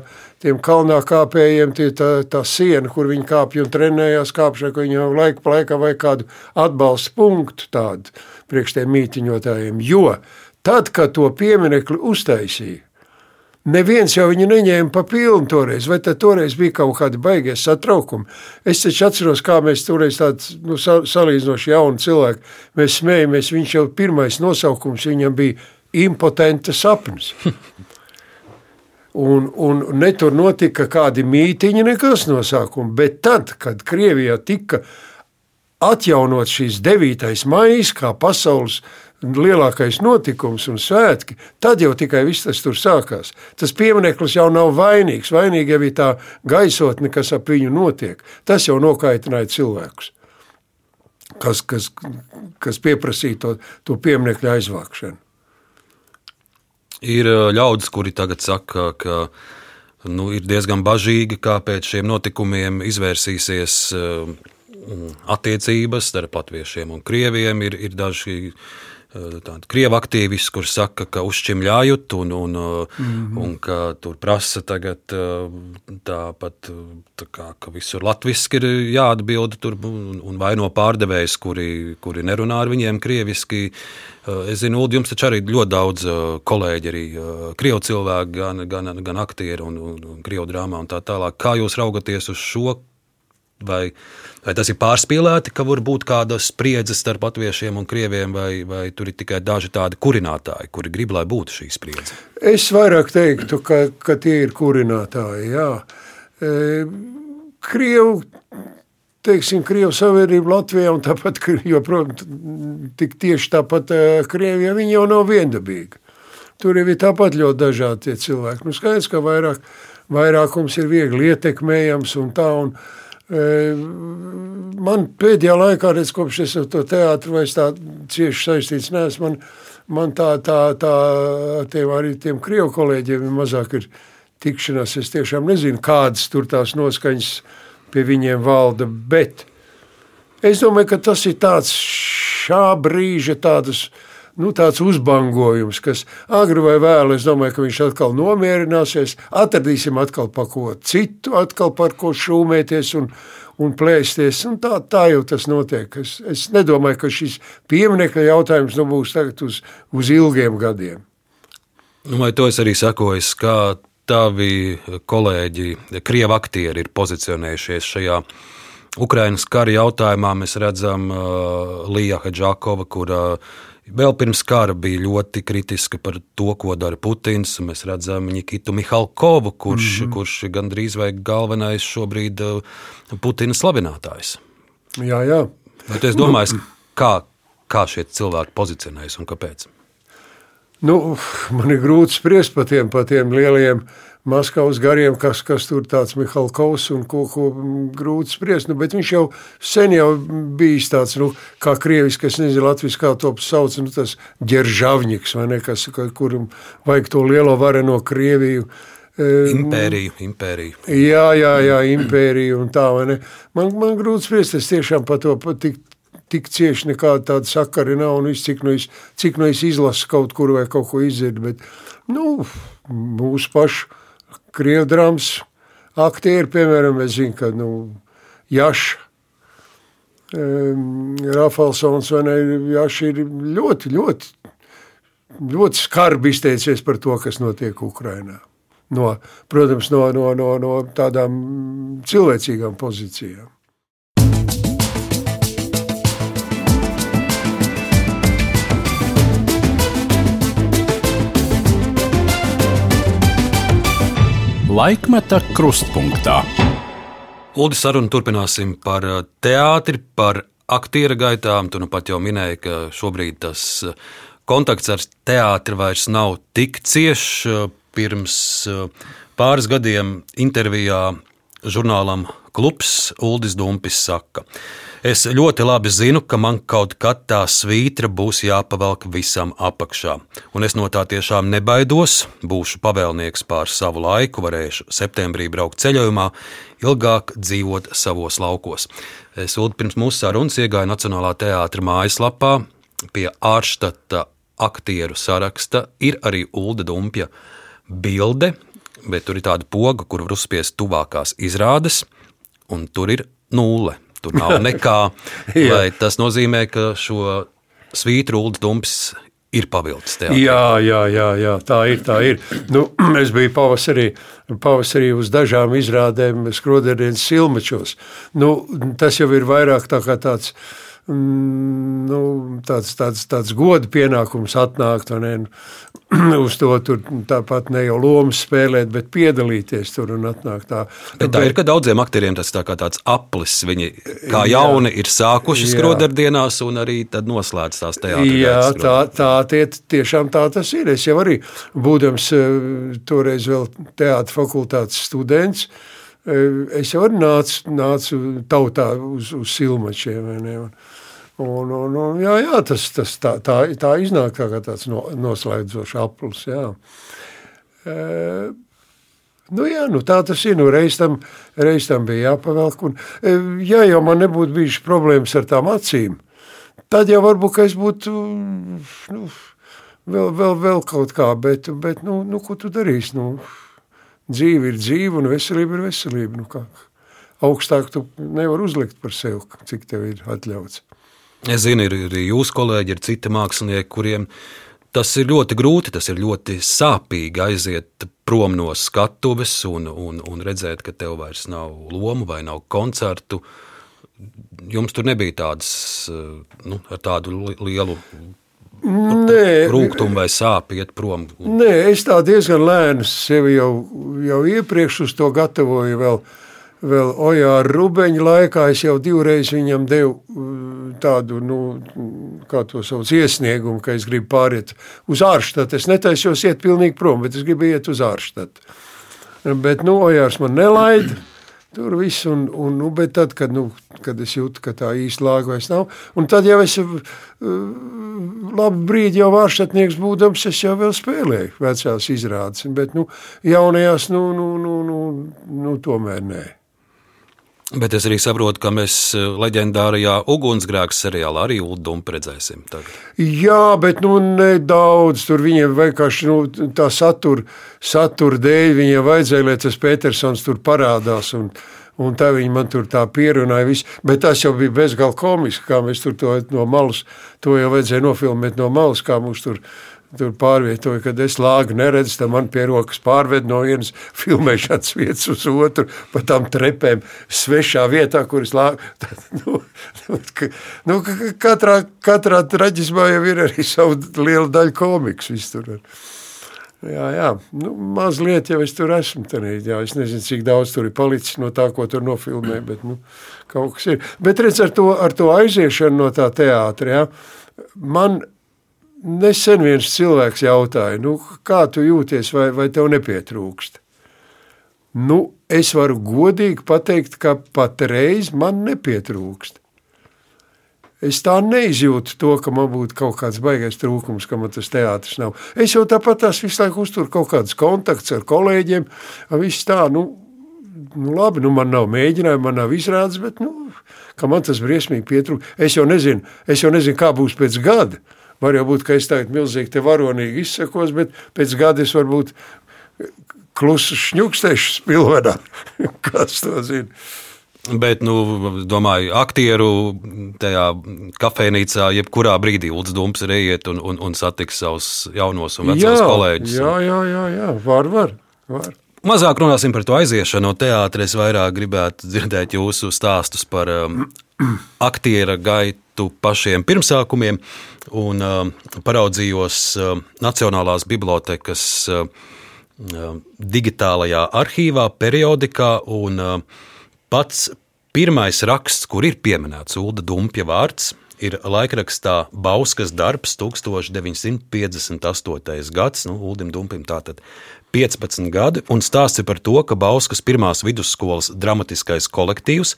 tiem kalnā kāpējiem, tie tā, tā siena, kur viņi kāpja un trenējās kāpšanā, ka viņi jau laika pa laikam vajag kādu atbalsta punktu tādu priekš tiem mītiņotājiem. Jo tad, kad to pieminekli uztaisīja, Neviens jau viņu neņēma pa pilnu toreiz, vai tad toreiz bija kaut kādi baigies satraukumi. Es taču atceros, kā mēs toreiz tāds nu, salīdzinoši jauni cilvēki, mēs smējamies, viņš jau pirmais nosaukums viņam bija impotenta sapnis. Un, un ne tur notika kādi mītīņi, nekas nosākumi, bet tad, kad Krievijā tika atjaunot šīs 9. maijas kā pasaules lielākais notikums un svētki, tad jau tikai viss tas tur sākās. Tas piemineklis jau nav vainīgs. Vainīga jau ir tā gaisotne, kas ap viņu notiek. Tas jau nokaitināja cilvēkus, kas, kas, kas pieprasīja to, to pieminekļu aizvākšanu. Ir ļaudis, kuri tagad saka, ka nu, ir diezgan bažīgi, kā pēc šiem notikumiem izvērsīsies attiecības starp latviešiem un krieviem. Ir, ir daži Eh, tādi krievu aktīvisti, kurš saka, ka uzšķimļājot un, un, mm -hmm. un ka tur prasa tagad eh, tāpat, tā kā, ka visur latviski ir jāatbild tur un, un vaino pārdevējs, kuri, kuri nerunā ar viņiem krieviski. Es zinu, Ulu, jums taču arī ļoti daudz kolēģi, arī krievu cilvēki, gan, gan, gan aktieri un, un, un krievu drāmā un tā tālāk. Kā jūs raugaties uz šo? Vai, vai tas ir pārspīlēti, ka var būt kāda spriedze starp latviešiem un krieviem, vai, vai tur ir tikai daži tādi kurinātāji, kuri grib, lai būtu šī spriedze? Es vairāk teiktu, ka, ka tie ir kurinātāji. Jā. E, Krievu, teiksim, Krievu savienība Latvijā un tāpat, joprojām, tik tieši tāpat e, Krievijā, viņi jau nav viendabīgi. Tur jau ir tāpat ļoti dažādi cilvēki. Nu, skaidrs, ka vairāk, vairākums ir viegli ietekmējams un tā, un, Man pēdējā laikā, redz, kopš es to teātru vairs tā cieši saistīts neesmu, man, man tā, tā, tā tiem arī tiem krievu kolēģiem mazāk ir tikšanās. Es tiešām nezinu, kādas tur tās noskaņas pie viņiem valda, bet es domāju, ka tas ir tāds šā brīža tādas, nu, tāds uzbangojums, kas agri vai vēlu, es domāju, ka viņš atkal nomierināsies, atradīsim atkal pa ko citu, atkal par ko šūmēties un, un plēsties. Un tā, tā jau tas notiek. Es, es nedomāju, ka šis pieminekļa jautājums nu, būs tagad uz, uz ilgiem gadiem. Nu, vai to es arī sakoju, kā tavi kolēģi, krievi aktieri ir pozicionējušies šajā Ukrainas kara jautājumā? Mēs redzam uh, Līja Hadžakova, kura uh, Vēl pirms kara bija ļoti kritiska par to, ko dara Putins. Mēs redzam Nikitu Mihalkovu, kurš, mm -hmm. kurš gandrīz vai galvenais šobrīd uh, Putina slavinātājs. Jā, jā. Vai tu domāji, kā, kā šie cilvēki pozicionējas un kāpēc? Nu, man ir grūti spriest par tiem, par tiem lieliem Maskavas gariem, kas, kas tur tāds Mihalkovs un ko, ko grūti spriest. Nu, bet viņš jau sen jau bijis tāds, nu, kā krievis, kas nezinu, Latvijas kā to sauc, nu, tas ģeržavņiks, vai ne, kas, kuram vajag to lielo vareno Krieviju. E, impēriju, impēriju. Jā, jā, jā, impēriju un tā, vai ne. Man, man grūti spriest, es tiešām par to pat tik, tik cieši nekāda tāda sakari nav un viss, cik nu es, cik nu es izlasu kaut kur vai kaut ko izdzirdu, bet, nu, mūsu pašu krievdrams aktieri, piemēram, es zinu, ka nu, Jaša, um, Rafalsons vai ne, Jaša ir ļoti, ļoti, ļoti skarbi izteicies par to, kas notiek Ukrainā. No, protams, no, no, no, no tādām cilvēcīgām pozīcijām. Laikmeta krustpunktā. Lūdzu, sarunu turpināsim par uh, teātri, par aktieru gaitām. Tu nu pat jau minēji, ka šobrīd tas uh, kontakts ar teātri vairs nav tik ciešs. Pirms pāris gadiem intervijā žurnālam Klubs Uldis Dumpis saka, ka Es ļoti labi zinu, ka man kaut kad tā svītra būs jāpavelk visam apakšā, un es no tā tiešām nebaidos. Būšu pavēlnieks pār savu laiku, varēšu septembrī braukt ceļojumā, ilgāk dzīvot savos laukos. Es Ulu pirms mūsu sarunas iegāju Nacionālā teātra mājaslapā. Pie ārštata aktieru saraksta ir arī Ulda Dumpja bilde, bet tur ir tāda poga, kur var uzspiest tuvākās izrādes, un tur ir nulle tur nav nekā. vai tas nozīmē, ka šo svītru Ulrichs Dumps ir pavilcis teātrī. Jā, jā, jā, jā, tā ir. Tā ir. Nu, es biju pavasarī, pavasarī uz dažām izrādēm skrodienas silmačos. Nu, tas jau ir vairāk tā kā tāds. Mm, nu, tāds, tāds, tāds goda pienākums atnākt ne, uz to tur tāpat ne jau lomas spēlēt, bet piedalīties tur un atnākt tā. Bet tā ir, ka daudziem aktieriem tas tā kā tāds aplis. Viņi kā jauni ir sākuši Jā. skrodardienās un arī tad noslēdz tās teātris. Jā, tā, tā tie, tiešām tā tas ir. Es jau arī, būdams eh, toreiz vēl teātris fakultātes students, eh, es jau arī nācu, nācu tautā uz, uz silmačiem. ne, Un, un, un, un, jā, jā, tas, tas tā, tā, tā iznāk kā tāds no, noslēdzošs aplis. Jā. Eh, Nu, jā, nu tā tas ir. Nu, reiz, tam, reiz tam bija jāpavelk. Un, e, ja jau man nebūtu bijušas problēmas ar tām acīm, tad jau varbūt es būtu nu, vēl, vēl, vēl kaut kā. Bet, bet nu, nu, ko tu darīsi? Nu, dzīve ir dzīve un veselība ir veselība. Nu, kā, augstāk tu nevari uzlikt par sevi, cik tev ir atļauts. Es zinu, ir arī jūsu kolēģi, ir citi mākslinieki, kuriem tas ir ļoti grūti, tas ir ļoti sāpīgi aiziet prom no skatuves un, un, un redzēt, ka tev vairs nav lomu vai nav koncertu. Jums tur nebija tādas, nu, ar tādu li- lielu Nē, rūkumu vai sāpju iet prom. Nē, es tā diezgan lēni sevi jau, jau iepriekš uz to gatavoju. Vēl, vēl Ojāra Rubeņa laikā es jau divreiz viņam devu uh, tādu, nu, kā to sauc, iesniegumu, ka es gribu pāriet uz ārštatu. Es netaisos iet pilnīgi prom, bet es gribu iet uz ārštatu. Bet, nu, Ojārs man nelaida. Tur viss, un, un, nu, tad, kad, nu, kad es jūtu, ka tā īsti lāga vairs nav, un tad jau es uh, labu brīdi jau vārštatnieks būdams, es jau vēl spēlēju vecās izrādes, bet, nu, jaunajās, nu, nu, nu, nu, nu tomēr nē. Bet es arī saprotu, ka mēs eh, leģendārajā ugunsgrēks seriālā arī Uldumu redzēsim. Tagad. Jā, bet nu, nedaudz tur viņiem vienkārši nu, tā satura satur dēļ. Viņiem vajadzēja, lai tas Petersons tur parādās. Un, un tā viņi man tur tā pierunāja. Visu. Bet tas jau bija bezgalīgi komiski, kā mēs tur to no malas, to jau vajadzēja nofilmēt no malas, kā mums tur. Tur pārvietoja, kad es lāgu neredzu, tad man pie rokas pārved no vienas filmēšanas vietas uz otru, pa tām trepēm, svešā vietā, kur es lāgu. Tad, nu, nu, nu, ka- ka- katrā, katrā traģismā jau ir arī savu lielu daļu komiks. viss tur ir. Jā, jā. Nu, mazliet jau es tur esmu. Tanī, jā, es nezinu, cik daudz tur ir palicis no tā, ko tur nofilmē, bet nu, kaut kas ir. Bet redz, ar to, ar to aiziešanu no tā teātra, jā, man nesen viens cilvēks jautāja, nu, kā tu jūties, vai, vai tev nepietrūkst? Nu, es varu godīgi pateikt, ka patreiz man nepietrūkst. Es tā neizjūtu to, ka man būtu kaut kāds baisais trūkums, ka man tas teātris nav. Es jau tāpat tās visu laiku uzturu kaut kādus kontaktus ar kolēģiem. Viss tā, nu, nu labi, nu man nav mēģinājumu, man nav izrādes, bet nu, man tas briesmīgi pietrūkst. Es jau nezinu, es jau nezinu, kā būs pēc gada. Var jau būt, ka es tagad milzīgi te varonīgi izsakos, bet pēc gada es varbūt klusu šņukstēšu spilvenā. Kas to zina? Bet, nu, domāju, aktieru tajā kafejnīcā, jebkurā brīdī Ulrichs Dumps ir iet un, un, un satiks savus jaunos un vecos kolēģus. Jā, jā, jā, jā. Var, var, var. Mazāk runāsim par to aiziešanu no teātra. Es vairāk gribētu dzirdēt jūsu stāstus par um, aktiera gaitu pašiem pirmsākumiem. Un um, paraudzījos um, Nacionālās bibliotekas um, um, digitālajā arhīvā, periodikā. Un, um, pats pirmais raksts, kur ir pieminēts Ulda Dumpja vārds, ir laikrakstā Bauskas darbs 1958. gads. Nu, Uldim Dumpim tātad 15 gadi, un stāsts ir par to, ka Bauskas pirmās vidusskolas dramatiskais kolektīvs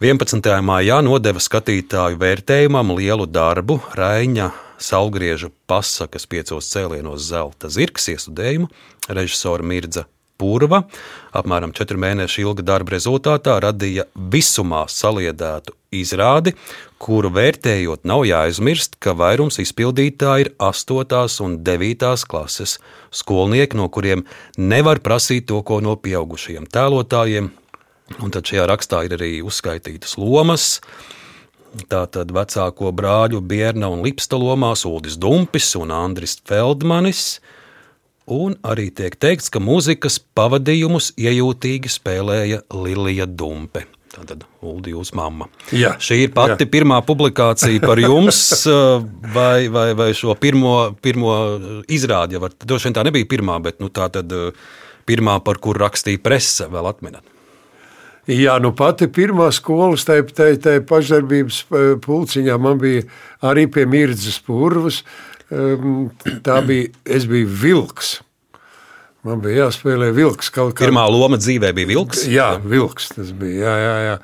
11. maijā nodeva skatītāju vērtējumam lielu darbu Raņa Salgriežu pasakas piecos cēlienos zelta zirgs iestudējumu režisora Mirdza Pūrva. Apmēram četru mēnešu ilga darba rezultātā radīja visumā saliedētu izrādi, kuru vērtējot nav jāaizmirst, ka vairums izpildītāji ir 8. un 9. klases skolnieki, no kuriem nevar prasīt to, ko no pieaugušajiem tēlotājiem. Un tad šajā rakstā ir arī uzskaitītas lomas. Tātad vecāko brāļu Bierna un Lipsta lomās Uldis Dumpis un Andris Feldmanis. Un arī tiek teikts, ka mūzikas pavadījumus iejūtīgi spēlēja Lilija Dumpe. Tātad Uldi, jūs mamma. Jā, Šī ir pati jā. pirmā publikācija par jums, uh, vai, vai, vai šo pirmo, pirmo izrādi. Ja droši vien tā nebija pirmā, bet nu, tā tad uh, pirmā, par kuru rakstīja presa, vēl atminat. Jā, nu pati pirmā skolas tajā, tajā, tajā pašdarbības pulciņā man bija arī pie Mirdzas purvas. Um, Tā bija, es biju vilks. Man bija jāspēlē vilks kaut kā. Pirmā loma dzīvē bija vilks. Jā, vilks tas bija. Jā, jā, jā.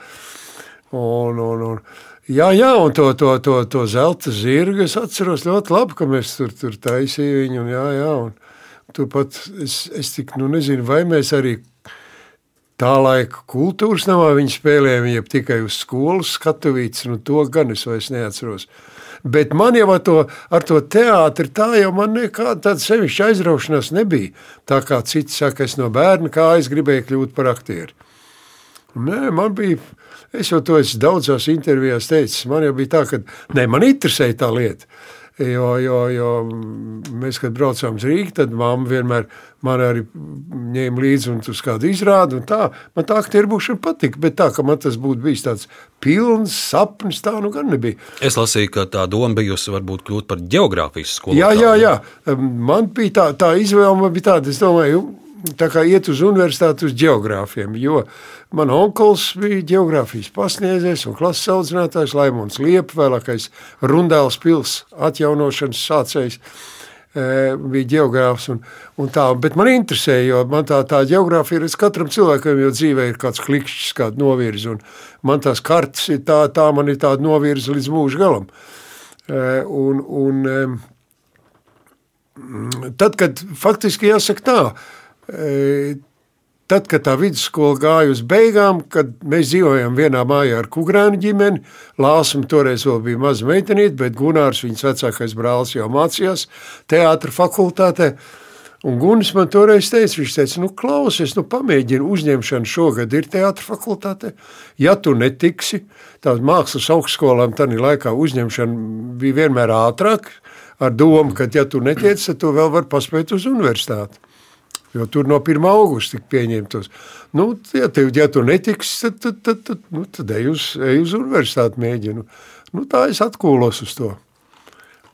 Un, un, un, jā, jā, un to, to, to, to zelta zirgu es atceros ļoti labi, ka mēs tur, tur taisījām viņu. Un, jā, jā, un turpat es, es tik, nu nezinu, vai mēs arī tā laika kultūras namā viņi spēlējām, ja tikai uz skolas skatuvītes, nu to gan es vairs neatceros. Bet man jau ar to, ar to teātri tā jau man nekāda tāda sevišķa aizraušanās nebija. Tā kā citi saka, es no bērna kā es gribēju kļūt par aktieru. Nē, man bija, es jau to esmu daudzās intervijās teicis, man jau bija tā, ka ne, man interesēja tā lieta. Jo, jo, jo mēs, kad braucām uz Rīgā, tad mamma vienmēr man arī ņēma līdzi un uz kādu izrādi. Tā, man tā aktieru būšana patika, bet tā, ka man tas būtu bijis tāds pilns sapnis, tā nu gan nebija. Es lasīju, ka tā doma bijusi varbūt kļūt par geogrāfijas skolu. Jā, jā, jā. Man bija tā, tā izvēle, man bija tāda, es domāju, tā kā iet uz universitāti uz geogrāfiem, jo man onkls bija geogrāfijas pasniedzējs un klases audzinātājs Laimons Liepa, vēlākais Rundēls pils atjaunošanas sācējs e, bija geogrāfs un, un tā, bet man interesēja, jo man tā, tā geogrāfija ir, katram cilvēkam jau dzīvē ir kāds klikšķis, kāda novirza, un man tās kartas ir tā, tā man ir tāda novirza līdz mūža galam. E, un, un, Tad, kad faktiski jāsaka tā, tad, kad tā vidusskola gāja uz beigām, kad mēs dzīvojām vienā mājā ar Kugrānu ģimeni, Lāsam toreiz vēl bija maza meitenīte, bet Gunārs, viņas vecākais brālis, jau mācījās teātra fakultātē. Un Gunis man toreiz teica, viņš teica, nu klausies, nu pamēģini uzņemšanu šogad ir teātra fakultāte. Ja tu netiksi, tās mākslas augstskolām tādā laikā uzņemšana bija vienmēr ātrāk, ar domu, ka ja tu netiec, tad tu vēl vari paspēt uz universitāti. Jo tur no 1. augusta tika pieņemtos. Nu, ja, tev, ja tu netiksi, tad, tad, tad, tad, nu, tad ej, uz, ej uz universitāti mēģinu. Nu, tā es atkūlos uz to,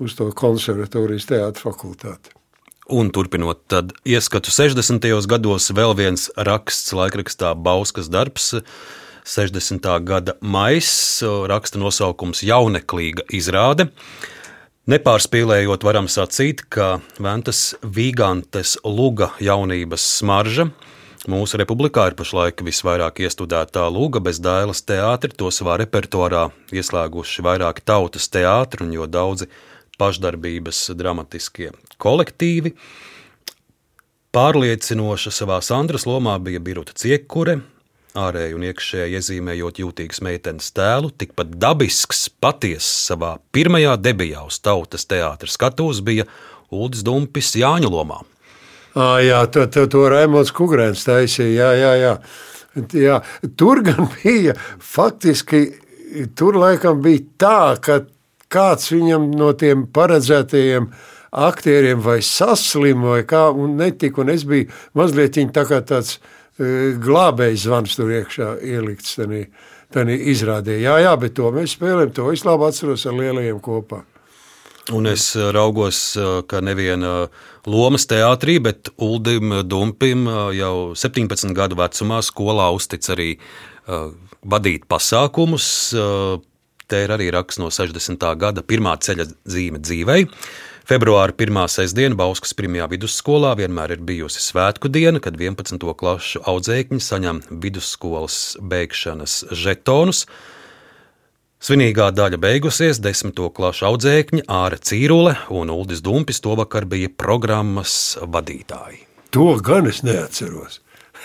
uz to konservatorijas teātra fakultāti. Un turpinot, tad ieskatu 60. gados vēl viens raksts, laikrakstā Bauskas darbs. 60. gada maijs raksta nosaukums Jauneklīga izrāde. Nepārspīlējot, varam sacīt, ka Ventas Vīgantes Luga jaunības smarža mūsu republikā ir pašlaik visvairāk iestudētā luga bez dēlas teātri. To savā repertuārā ieslēguši vairāki tautas teātri un jo daudzi pašdarbības dramatiskie kolektīvi. Pārliecinoša savā Sandras lomā bija Biruta Ciekure, ārēji un iekšēji iezīmējot jūtīgas meitenes tēlu, tikpat dabisks, patiess savā pirmajā debijā uz tautas teātras skatuves bija Uldis Dumpis Jāņu lomā. À, jā, to, to, to Raimons Kugrēns taisīja, jā, jā, jā. jā. Tur gan bija, faktiski, tur laikam bija tā, ka kāds viņam no tiem paredzētajiem aktieriem vai saslima vai kā, un netika, un es biju mazliet tā kā tāds e, glābējs zvans tur iekšā ielikts tanī, tanī izrādē. Jā, jā, bet to mēs spēlējam, to es labi atceros ar lielajiem kopā. Un es raugos, ka neviena lomas teātrī, bet Uldim Dumpim jau 17 gadu vecumā skolā uztic arī vadīt pasākumus. Te ir arī raksts no 60. gada pirmā ceļa zīme dzīvei. Februāra pirmā sestdiena Bauskas pirmajā vidusskolā vienmēr ir bijusi svētku diena, kad 11. klašu audzēkņi saņem vidusskolas beigšanas žetonus. Svinīgā daļa beigusies, desmito klašu audzēkņi Āra Cīrule un Uldis Dumpis to vakar bija programmas vadītāji. To gan es neatceros.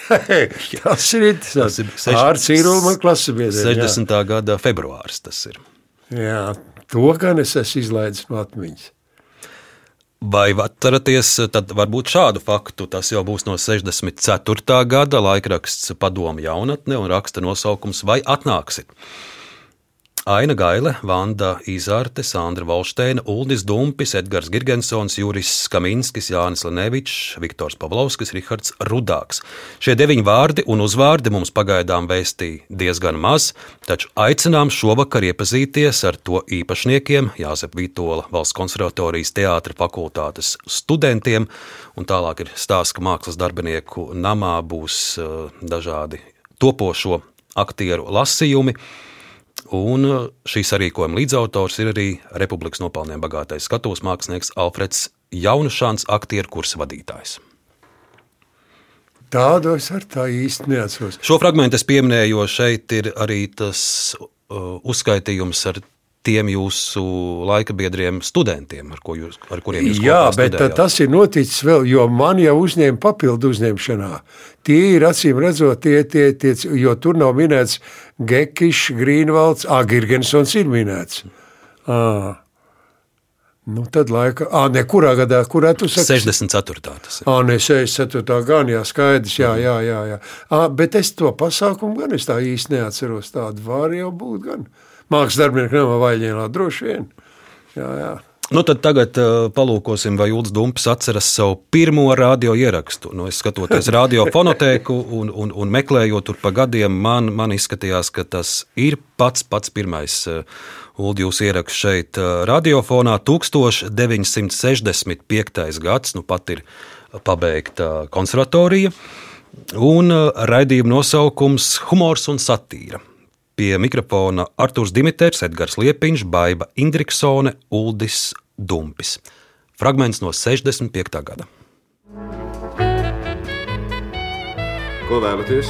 tas ir interesanti. Tas ir Ar Cīrulu man klases biedriem. 60. gada februāris tas ir. Jā, to gan es esmu izlaidis no atmiņas. Vai atceraties, tad varbūt šādu faktu, tas jau būs no 64. gada laikraksts Padomu jaunatne un raksta nosaukums Vai atnāksit? Aina Gaile, Vanda Izārte, Sandra Volšteina, Uldis Dumpis, Edgars Girgensons, Juris Skaminskis, Jānis Lenevičs, Viktors Pavlovskis, Rihards Rudāks. Šie deviņi vārdi un uzvārdi mums pagaidām vēstīja diezgan maz, taču aicinām šovakar iepazīties ar to īpašniekiem, Jāzep Vitola valsts konservatorijas teātra fakultātes studentiem, un tālāk ir stāsts, ka mākslas darbinieku namā būs uh, dažādi topošo aktieru lasījumi. Un uh, šī sarīkojuma līdzautors ir arī Republikas nopelniem bagātais skatuves mākslinieks Alfreds Jaunušāns, aktieru kursa vadītājs. Tādu es ar tā īsti neatceros. Šo fragment es pieminēju, jo šeit ir arī tas uh, uzskaitījums ar tiem jūsu laika biedriem, studentiem, ar, ko jūs, ar kuriem jūs Jā, kopā bet studējāt. tas ir noticis vēl, jo man jau uzņēma papildu uzņemšanā. Tie ir acīm redzot, tie, tie, tie, jo tur nav minēts Gekišs, Grīnvalds, Agirgensons ir minēts. À. Nu, tad laika, ah, nekurā gadā, kurā tu saki? 64. tas ir. Ah, nē, 64. gan, jā, skaidrs, jā, jā, jā. jā. Ah, bet es to pasākumu gan es tā īsti neatceros. Tāda var jau būt gan. Mākslas darbinieku nama vaļņēnā droši vien. Jā, jā. Nu, tad tagad uh, palūkosim, vai Ulas Dumpis atceras savu pirmo radio ierakstu. Nu, es skatoties radio fonotēku un, un, un meklējot tur pa gadiem, man, man izskatījās, ka tas ir pats pats pirmais uh, Ulu jūs ieraksts šeit uh, radiofonā 1965. gads, nu pat ir pabeigta konservatorija, un uh, raidījuma nosaukums Humors un satīra. Pie mikrofona Artūrs Dimiters, Edgars Liepiņš, Baiva Indriksone, Uldis Dumpis. Fragments no 65. gada. Ko vēlaties?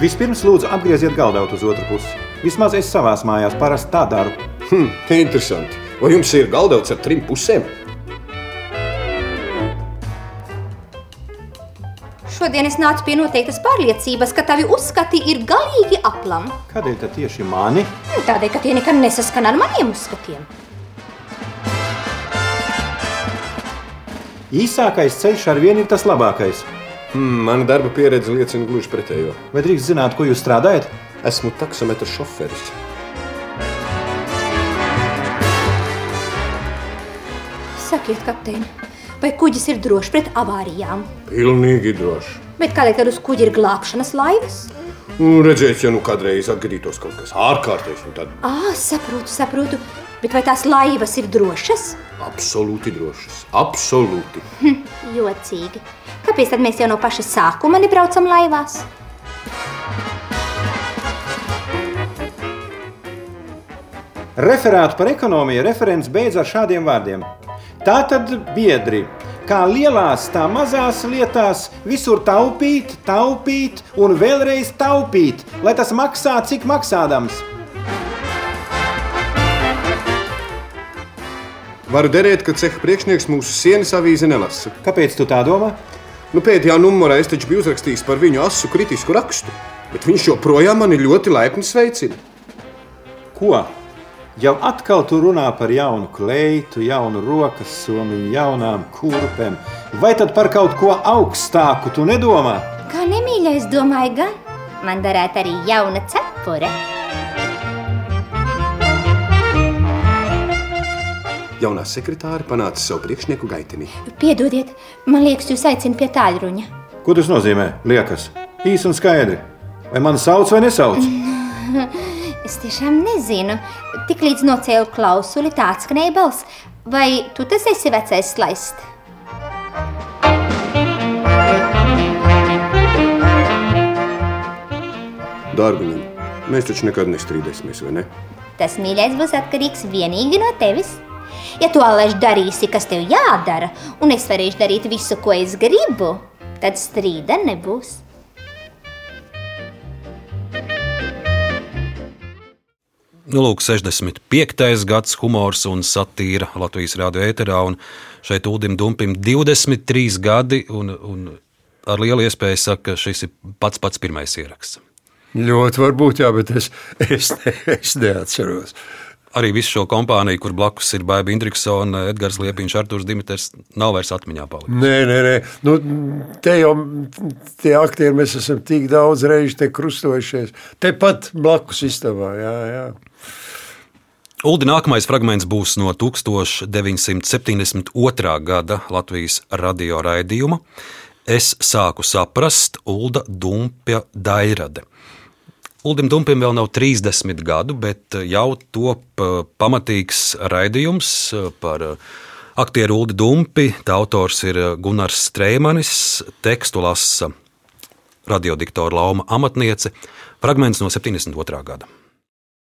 Vispirms, lūdzu, apgrieziet galdautu uz otru pusi. Vismaz es savās mājās parasti tā daru. Hm, interesanti. Vai jums ir galdauts ar trim pusēm? Šodien es nācu pie noteiktas pārliecības, ka tavi uzskati ir galīgi aplam. Kādēļ tad tieši mani? Tādēļ, ka tie nekad nesaskan ar maniem uzskatiem. Īsākais ceļš ar vienu ir tas labākais. Hmm, mana darba pieredze liecina gluži pretējo. Vai drīkst zināt, ko jūs strādājat? Esmu taksometra šoferis. Sakiet, kapteini, vai kuģis ir drošs pret avārijām? Pilnīgi droši. Bet kādēļ tad uz kuģa ir glābšanas laivas? Un redzēt, ja nu kādreiz atgadītos kaut kas ārkārtējs, nu tad Ā, saprotu, saprotu. Bet vai tās laivas ir drošas? absolūti drošas. Absolūti. Hm, jocīgi. Kāpēc tad mēs jau no paša sākuma nebraucam laivās? Referātu par ekonomiju referents beidz ar šādiem vārdiem. Tā tad biedri, kā lielās, tā mazās lietās, visur taupīt, taupīt un vēlreiz taupīt, lai tas maksā, cik maksādams. Varu derēt, ka ceha priekšnieks mūsu sienas avīzi nelasa. Kāpēc tu tā domā? Nu, pēdējā numurā es taču biju uzrakstījis par viņu asu kritisku rakstu, bet viņš joprojām mani ļoti laipni sveicina. Ko? Jau atkal tu runā par jaunu kleitu, jaunu rokas somu, jaunām kurpēm. Vai tad par kaut ko augstāku tu nedomā? Kā nemīļais domāju, gan man darētu arī jauna cepure. Jaunā sekretāra panāca savu priekšnieku gaitenī. Piedodiet, man liekas, jūs aicināt pie tāļruņa. Ko tas nozīmē? Liekas, īsi un skaidri. Vai man sauc vai nesauc? Es tiešām nezinu. Tiklīdz nocēlu klausuli, tāds skanēja balss. Vai tu tas esi vecais slaist? Dārguņam, mēs taču nekad nestrīdēsimies, vai ne? Tas mīļais būs atkarīgs tikai no tevis. Ja tu alaž darīsi, kas tev jādara, un es varēšu darīt visu, ko es gribu, tad strīda nebūs. Nu, lūk, 65. gads, humors un satīra Latvijas rādio ēterā. Un šeit Ulim Dumpim 23 gadi, un, un ar lielu iespēju saka, ka šis ir pats pats pirmais ieraksts. Ļoti varbūt, jā, bet es, es, ne, es neatceros. Arī visu šo kompāniju, kur blakus ir Baiba Indriksona, Edgars Liepiņš, Artūrs Dimiters, nav vairs atmiņā palicis. Nē, nē, nē. Nu, te jau tie aktieri mēs esam tik daudz reižu te krustojušies. Tepat blakus istabā, jā, jā. Uldi nākamais fragments būs no 1972. gada Latvijas radio raidījuma. Es sāku saprast Ulda Dumpja Dairade. Uldim Dumpim vēl nav 30 gadu, bet jau top eh, pamatīgs raidījums eh, par eh, aktieru Uldi Dumpi. Tā autors ir Gunārs Strēmanis, tekstu lasa radiodiktora Lauma amatniece, fragments no 72. gada.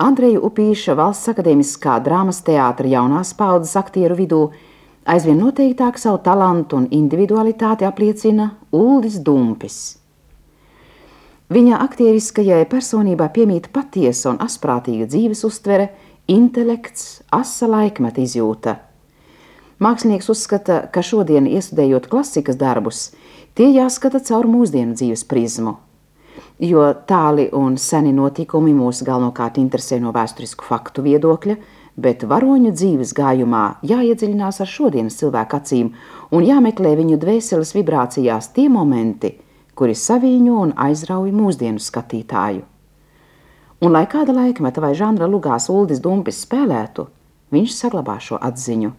Andreja Upīša valsts akadēmiskā drāmas teātra jaunās paudzes aktieru vidū aizvien noteiktāk savu talantu un individualitāti apliecina Uldis Dumpis. Viņa aktieriskajai personībā piemīt patiesa un asprātīga dzīves uztvere, intelekts, asa laikmeta izjūta. Mākslinieks uzskata, ka šodien, iestudējot klasikas darbus, tie jāskata caur mūsdienu dzīves prizmu jo tāli un seni notikumi mūs galvenokārt interesē no vēsturisku faktu viedokļa, bet varoņu dzīves gājumā jāiedziļinās ar šodienas cilvēku acīm un jāmeklē viņu dvēseles vibrācijās tie momenti, kuri saviņo un aizrauj mūsdienu skatītāju. Un lai kāda laikmeta vai žanra lugās Uldis Dumpis spēlētu, viņš saglabā šo atziņu.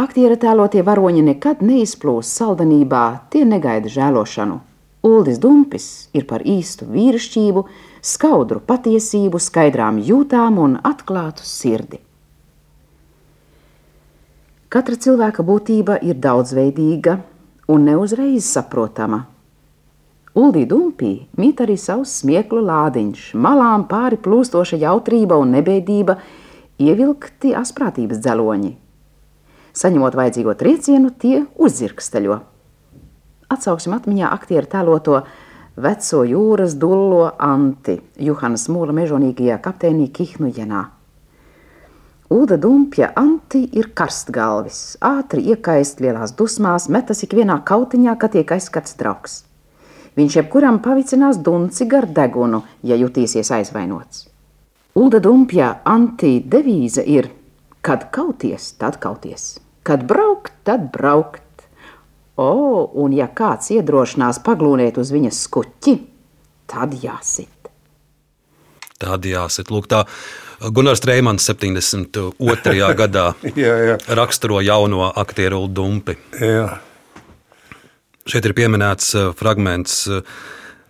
Aktiera tēlotie varoņi nekad neizplūst saldanībā, tie negaida žēlošanu – Uldis Dumpis ir par īstu vīrišķību, skaudru patiesību, skaidrām jūtām un atklātu sirdi. Katra cilvēka būtība ir daudzveidīga un neuzreiz saprotama. Uldī Dumpī mīt arī savs smieklu lādiņš, malām pāri plūstoša jautrība un nebēdība, ievilkti asprātības dzeloņi. Saņemot vajadzīgo triecienu, tie uzzirksteļo. Atsauksim atmiņā aktieru tēloto veco jūras dullo Anti, Juhanas Mūla mežonīgajā kapteinī Kihnujenā. Ulda Dumpja Anti ir karstgalvis, ātri iekaist lielās dusmās, metas ikvienā kautiņā, kad tiek aizskats draugs. Viņš jebkuram pavicinās dunci gar degunu, ja jutīsies aizvainots. Ulda Dumpja Anti devīze ir: kad kauties, tad kauties, kad braukt, tad braukt O, un ja kāds iedrošinās paglūnēt uz viņas skuķi, tad jāsit. Tad jāsit. Lūk, tā Gunārs Streimans 72. gadā jā, jā. raksturo jauno aktieru Dumpi. Jā. Šeit ir pieminēts eh, fragments eh,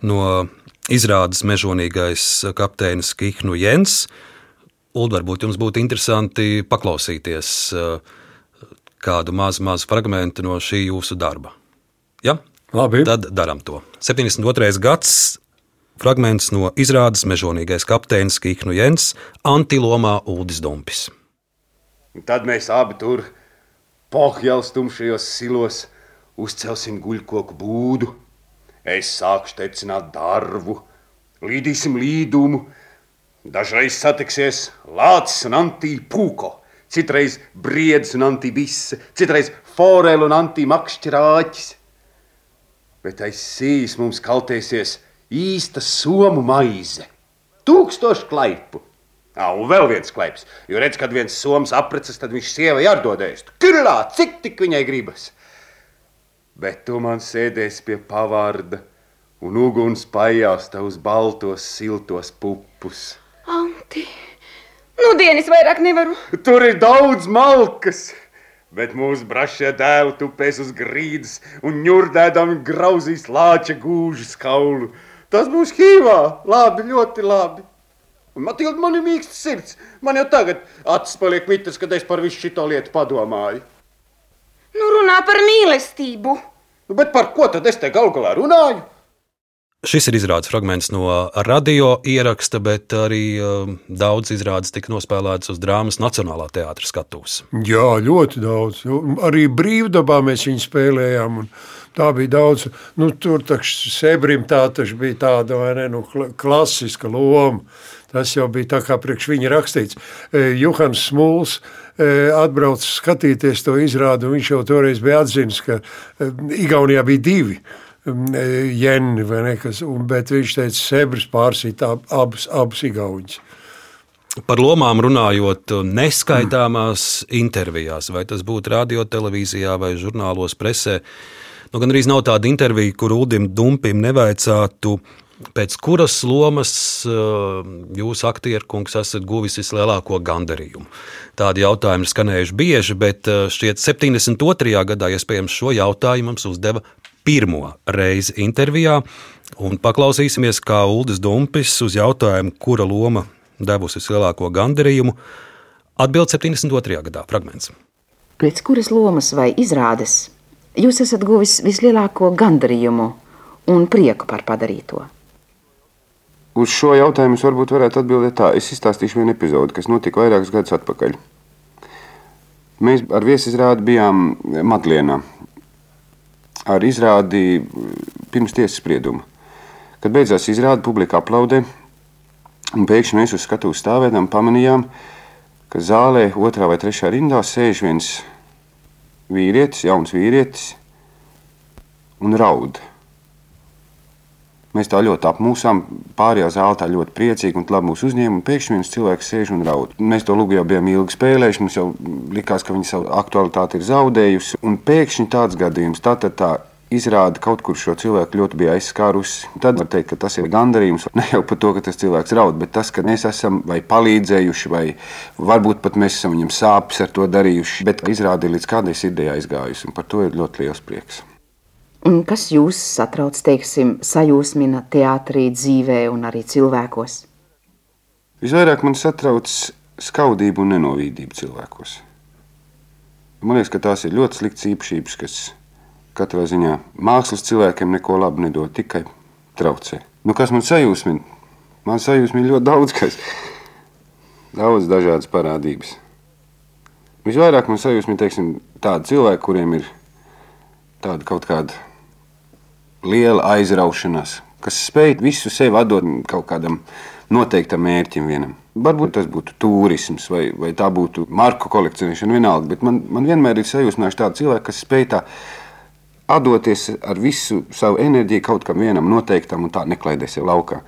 no izrādes mežonīgais kapteinis Kihnu Jens. Uld, varbūt jums būtu interesanti paklausīties uh, kādu mazu, mazu fragment no šī jūsu darba. Ja? Labi. Tad darām to. 72. gads. Fragments no izrādes mežonīgais kapteinis Kīknu Jens, antilomā Uldis Dumpis. Un tad mēs abi tur, pohjāls tumšajos silos, uzcelsim guļkoku būdu. Es sākšu tecināt darbu, līdīsim līdumu, dažreiz satiksies Lācis un Antī Pūko citreiz briedis un antibisse, citreiz foreli un antimakšķirāķis. Bet aiz sīs mums kaltēsies īsta somu maize, tūkstoši klaipu. Ah, un vēl viens klaips, jo redz, kad viens somas apreces, tad viņš sievai atdodēs. Kirlā, cik tik viņai gribas. Bet tu man sēdēsi pie pavārda un uguns pajās tavus baltos, siltos pupus. Anti! Nu, dienas vairāk nevaru. Tur ir daudz malkas. Bet mūsu brašie dēli tupēs uz grīdas un ņurdēdami grauzīs lāča gūžu kaulu. Tas būs hīvā. Labi, ļoti labi. Un Matilda, man ir mīksts sirds. Man jau tagad acis paliek mitrs, kad es par visu šito lietu padomāju. Nu, runā par mīlestību. Nu, bet par ko tad es te galu galā runāju? Šis ir izrādes fragments no radio ieraksta, bet arī uh, daudz izrādes tika nospēlētas uz drāmas Nacionālā teātras skatuves. Jā, ļoti daudz. Arī brīvdabā mēs viņu spēlējām. Tā bija daudz. Nu, tur taču Sebrim tā taču bija tāda ne, nu, klasiska loma. Tas jau bija tā kā priekš viņa rakstīts. E, Johans Smuls e, atbrauc skatīties to izrādu. Viņš jau toreiz bija atzinis, ka e, Igaunijā bija divi jeni vai nekas, un, bet viņš teica, sebris pārsīt abus, abus igauņus. Par lomām runājot, neskaitāmās mm. intervijās, vai tas būtu radio, televīzijā vai žurnālos, presē, nu, gan arī nav tāda intervija, kur Ulim Dumpim nevaicātu, pēc kuras lomas jūs, aktierkungs, esat guvis vislielāko gandarījumu? Tādi jautājumi ir skanējuši bieži, bet šķiet 72. gadā iespējams šo jautājumu mums uzdeva pirmo reizi intervijā. Un paklausīsimies, kā Uldis Dumpis uz jautājumu, kura loma devusi vislielāko gandarījumu, atbild 72. gadā fragments. Pēc kuras lomas vai izrādes jūs esat guvis vislielāko gandarījumu un prieku par padarīto? Uz šo jautājumu varbūt varētu atbildēt tā. Es izstāstīšu vienu epizodi, kas notika vairākus gadus atpakaļ. Mēs ar viesizrādi bijām Madlienā. Ar izrādi pirms tiesas sprieduma. Kad beidzās izrāde, publika aplaudē, un pēkšņi mēs uz skatuves stāvēdam pamanījām, ka zālē otrā vai trešā rindā sēž viens vīrietis, jauns vīrietis, un raud. Mēs tā ļoti apmūsām, pārējā zāle tā ļoti priecīga un labi mūs uzņēma. Pēkšņi viens cilvēks sēž un raud. Mēs to lūgu jau bijām ilgi spēlējuši, mums jau likās, ka viņa savu aktualitāti ir zaudējusi. Un pēkšņi tāds gadījums, tā tad tā izrāda kaut kur šo cilvēku ļoti bija aizskārusi. Tad var teikt, ka tas ir gandarījums ne jau par to, ka tas cilvēks raud, bet tas, ka mēs esam vai palīdzējuši, vai varbūt pat mēs esam viņam sāpes ar to darījuši. Bet izrāda ir līdz kādai sirdī aizgājusi, un par to ir ļoti liels prieks. Kas jūs satrauc, teiksim, sajūsmina teātrī, dzīvē un arī cilvēkos? Visvairāk man satrauc skaudība un nenovīdība cilvēkos. Man liekas, ka tās ir ļoti sliktas īpašības, kas katrā ziņā mākslas cilvēkiem neko labu nedod, tikai traucē. Nu, kas man sajūsmina? Man sajūsmina ļoti daudz, kas daudz dažādas parādības. Visvairāk man sajūsmina, teiksim, tādi cilvēki, kuriem ir tāda kaut kāda liela aizraušanās, kas spēj visu sevi atdot kaut kādam noteiktam mērķim vienam. Varbūt tas būtu turisms vai, vai tā būtu marku kolekcionēšana, vienalga. Bet man, man vienmēr ir sajūsminājuši tādi cilvēki, kas spēj tā atdoties ar visu savu enerģiju kaut kam vienam noteiktam un tā neklaidēs jau laukā.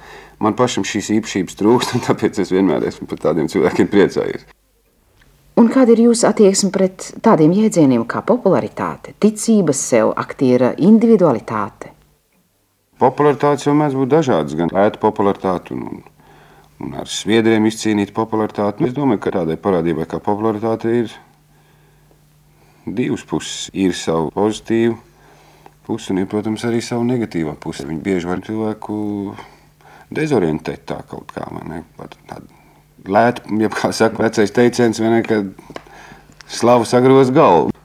Man pašam šīs īpašības trūkst, un tāpēc es vienmēr esmu par tādiem cilvēkiem priecājies. Un kāda ir jūsu attieksme pret tādiem jēdzieniem kā popularitāte, ticība sev, aktiera individualitāte? Popularitātes jau mēdz būt dažādas, gan lēta popularitāte un, un, un ar sviedriem izcīnīta popularitāte. Es domāju, ka tādai parādībai kā popularitāte ir divas puses. Ir savu pozitīvu pusi un, ir, protams, arī savu negatīvo pusi. Viņi bieži var cilvēku dezorientēt tā kaut kā. Lēta, ja kā saka, vecais teiciens, vienai, ka slavu sagroz galvu.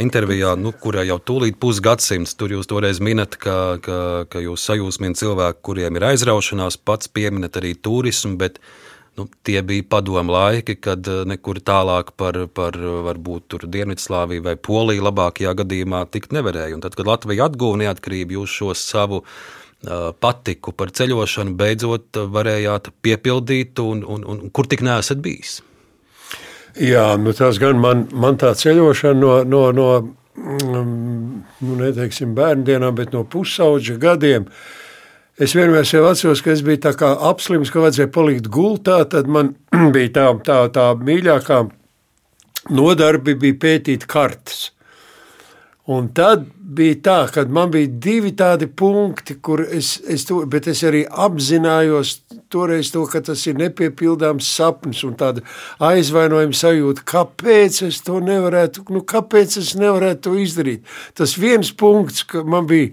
Intervijā, nu, kurā jau tūlīt pusgadsimts, tur jūs toreiz minat, ka, ka, ka jūs sajūsminat cilvēku, kuriem ir aizraušanās, pats pieminat arī turismu, bet nu, tie bija padomu laiki, kad eh, nekur tālāk par, par varbūt Dienvidslāviju vai Poliju labākajā gadījumā tikt nevarēja. Un tad, kad Latvija atguva neatkarību, jūs šo savu uh, patiku par ceļošanu beidzot varējāt piepildīt, un, un, un kur tik neesat bijis? Jā, nu tas gan man, man tā ceļošana no, no, no mm, nu, neteiksim bērndienām, bet no pusauģa gadiem. Es vienmēr sev atceros, ka es biju tā kā apslims, ka vajadzēja palikt gultā, tad man bija tā, tā, tā mīļākā nodarbi bija pētīt kartes. Un tad bija tā, ka man bija divi tādi punkti, kur es, es, to, es arī apzinājos toreiz to, ka tas ir nepiepildāms sapnis un tāda aizvainojuma sajūta. Kāpēc es to nevarētu, nu, kāpēc es nevarētu to izdarīt? Tas viens punkts, ka man bija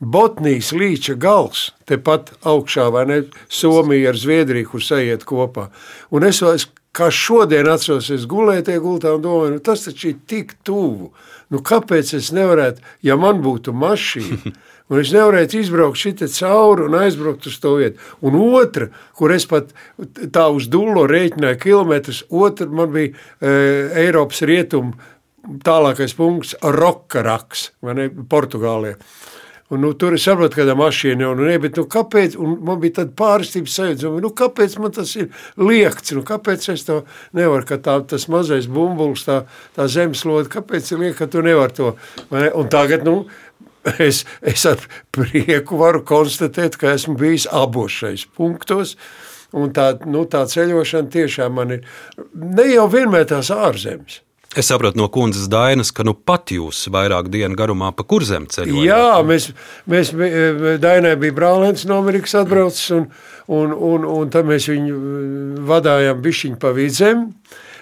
Botnijas līča gals, tepat augšā, vai ne, Somija ar Zviedriju, kur sajiet kopā. Un es vairs, kā šodien atceros, es gulēju tie gultā un domāju, nu, tas taču ir tik tuvu. Nu, kāpēc es nevarētu, ja man būtu mašīna, un es nevarētu izbraukt šitā cauri un aizbraukt uz to vietu. Un otra, kur es pat tā uz dullo rēķināju kilometrus, otra man bija e, Eiropas rietumu tālākais punkts Rokaraks, vai ne, Portugālijā. Un, nu, tur es saprotu, ka tā mašīna jau nu, bet nu, kāpēc, un man bija tāda pārstības sajūta, nu, kāpēc man tas ir liekts, nu, kāpēc es to nevaru, tā, tas mazais bumbulis, tā, tā zemeslode, kāpēc ir liek, ka tu nevar to, ne? un tagad, nu, es, es ar prieku varu konstatēt, ka esmu bijis abos šais punktos, un tā, nu, tā ceļošana tiešām man ir, ne jau vienmēr tās ārzemes, Es saprotu no kundzes Dainas, ka nu pat jūs vairāk dienu garumā pa kurzem ceļojat. Jā, mēs, mēs eh, Dainai bija brālēns no Amerikas atbraucis, un, un, un, un tad mēs viņu eh, vadājām bišķiņu pa vidzem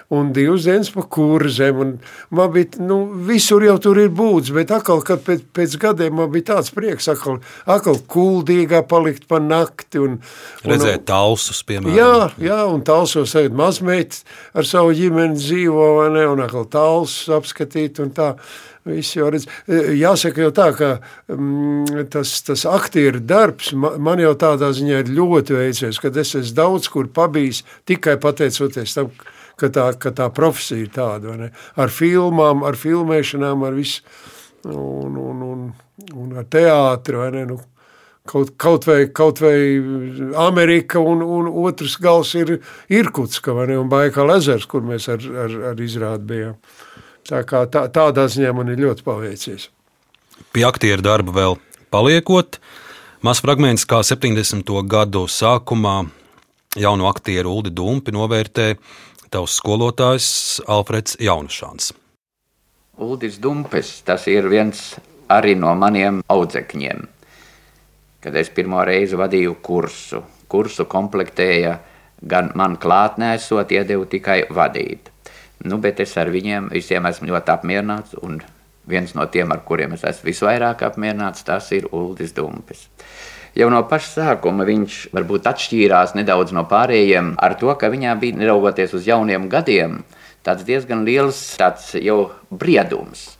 un divas dienas pa kurzem. Un man bija, nu, visur jau tur ir būts, bet atkal, kad pēc, pēc gadiem man bija tāds prieks, atkal, atkal kuldīgā palikt pa nakti. Un, un, Redzēt talsus, piemēram. Jā, jā, un talsos tagad mazmeit ar savu ģimeni dzīvo, vai ne, un atkal talsus apskatīt un tā. Viss jau redz. Jāsaka jau tā, ka mm, tas, tas aktieru darbs man jau tādā ziņā ir ļoti veicies, kad es esmu daudz kur pabijis tikai pateicoties tam, ka tā, ka tā profesija ir tāda? Ar filmām, ar filmēšanām, ar visu, un, un, un, un ar ne? Nu, kaut, kaut, vai, kaut vai Amerika un, un otrs gals ir Irkutska, vai ne? Un Baikala ezers, kur mēs ar, ar, ar izrādi bijām. Tā kā tā, tādā ziņā man ir ļoti paveicies. Pie aktieru darba vēl paliekot, mazs fragments, kā 70. gadu sākumā jaunu aktieru Uldi Dumpi novērtēja tavs skolotājs Alfreds Jaunušāns. Uldis Dumpes, tas ir viens arī no maniem audzekņiem. Kad es pirmo reizi vadīju kursu, kursu komplektēja gan man klātnēsot, iedevu tikai vadīt. Nu, bet es ar viņiem visiem esmu ļoti apmierināts. Un viens no tiem, ar kuriem es esmu visvairāk apmierināts, tas ir Uldis Dumpis. Jau no paša sākuma viņš varbūt atšķīrās nedaudz no pārējiem ar to, ka viņā bija, neraugoties uz jauniem gadiem, tāds diezgan liels tāds jau briedums.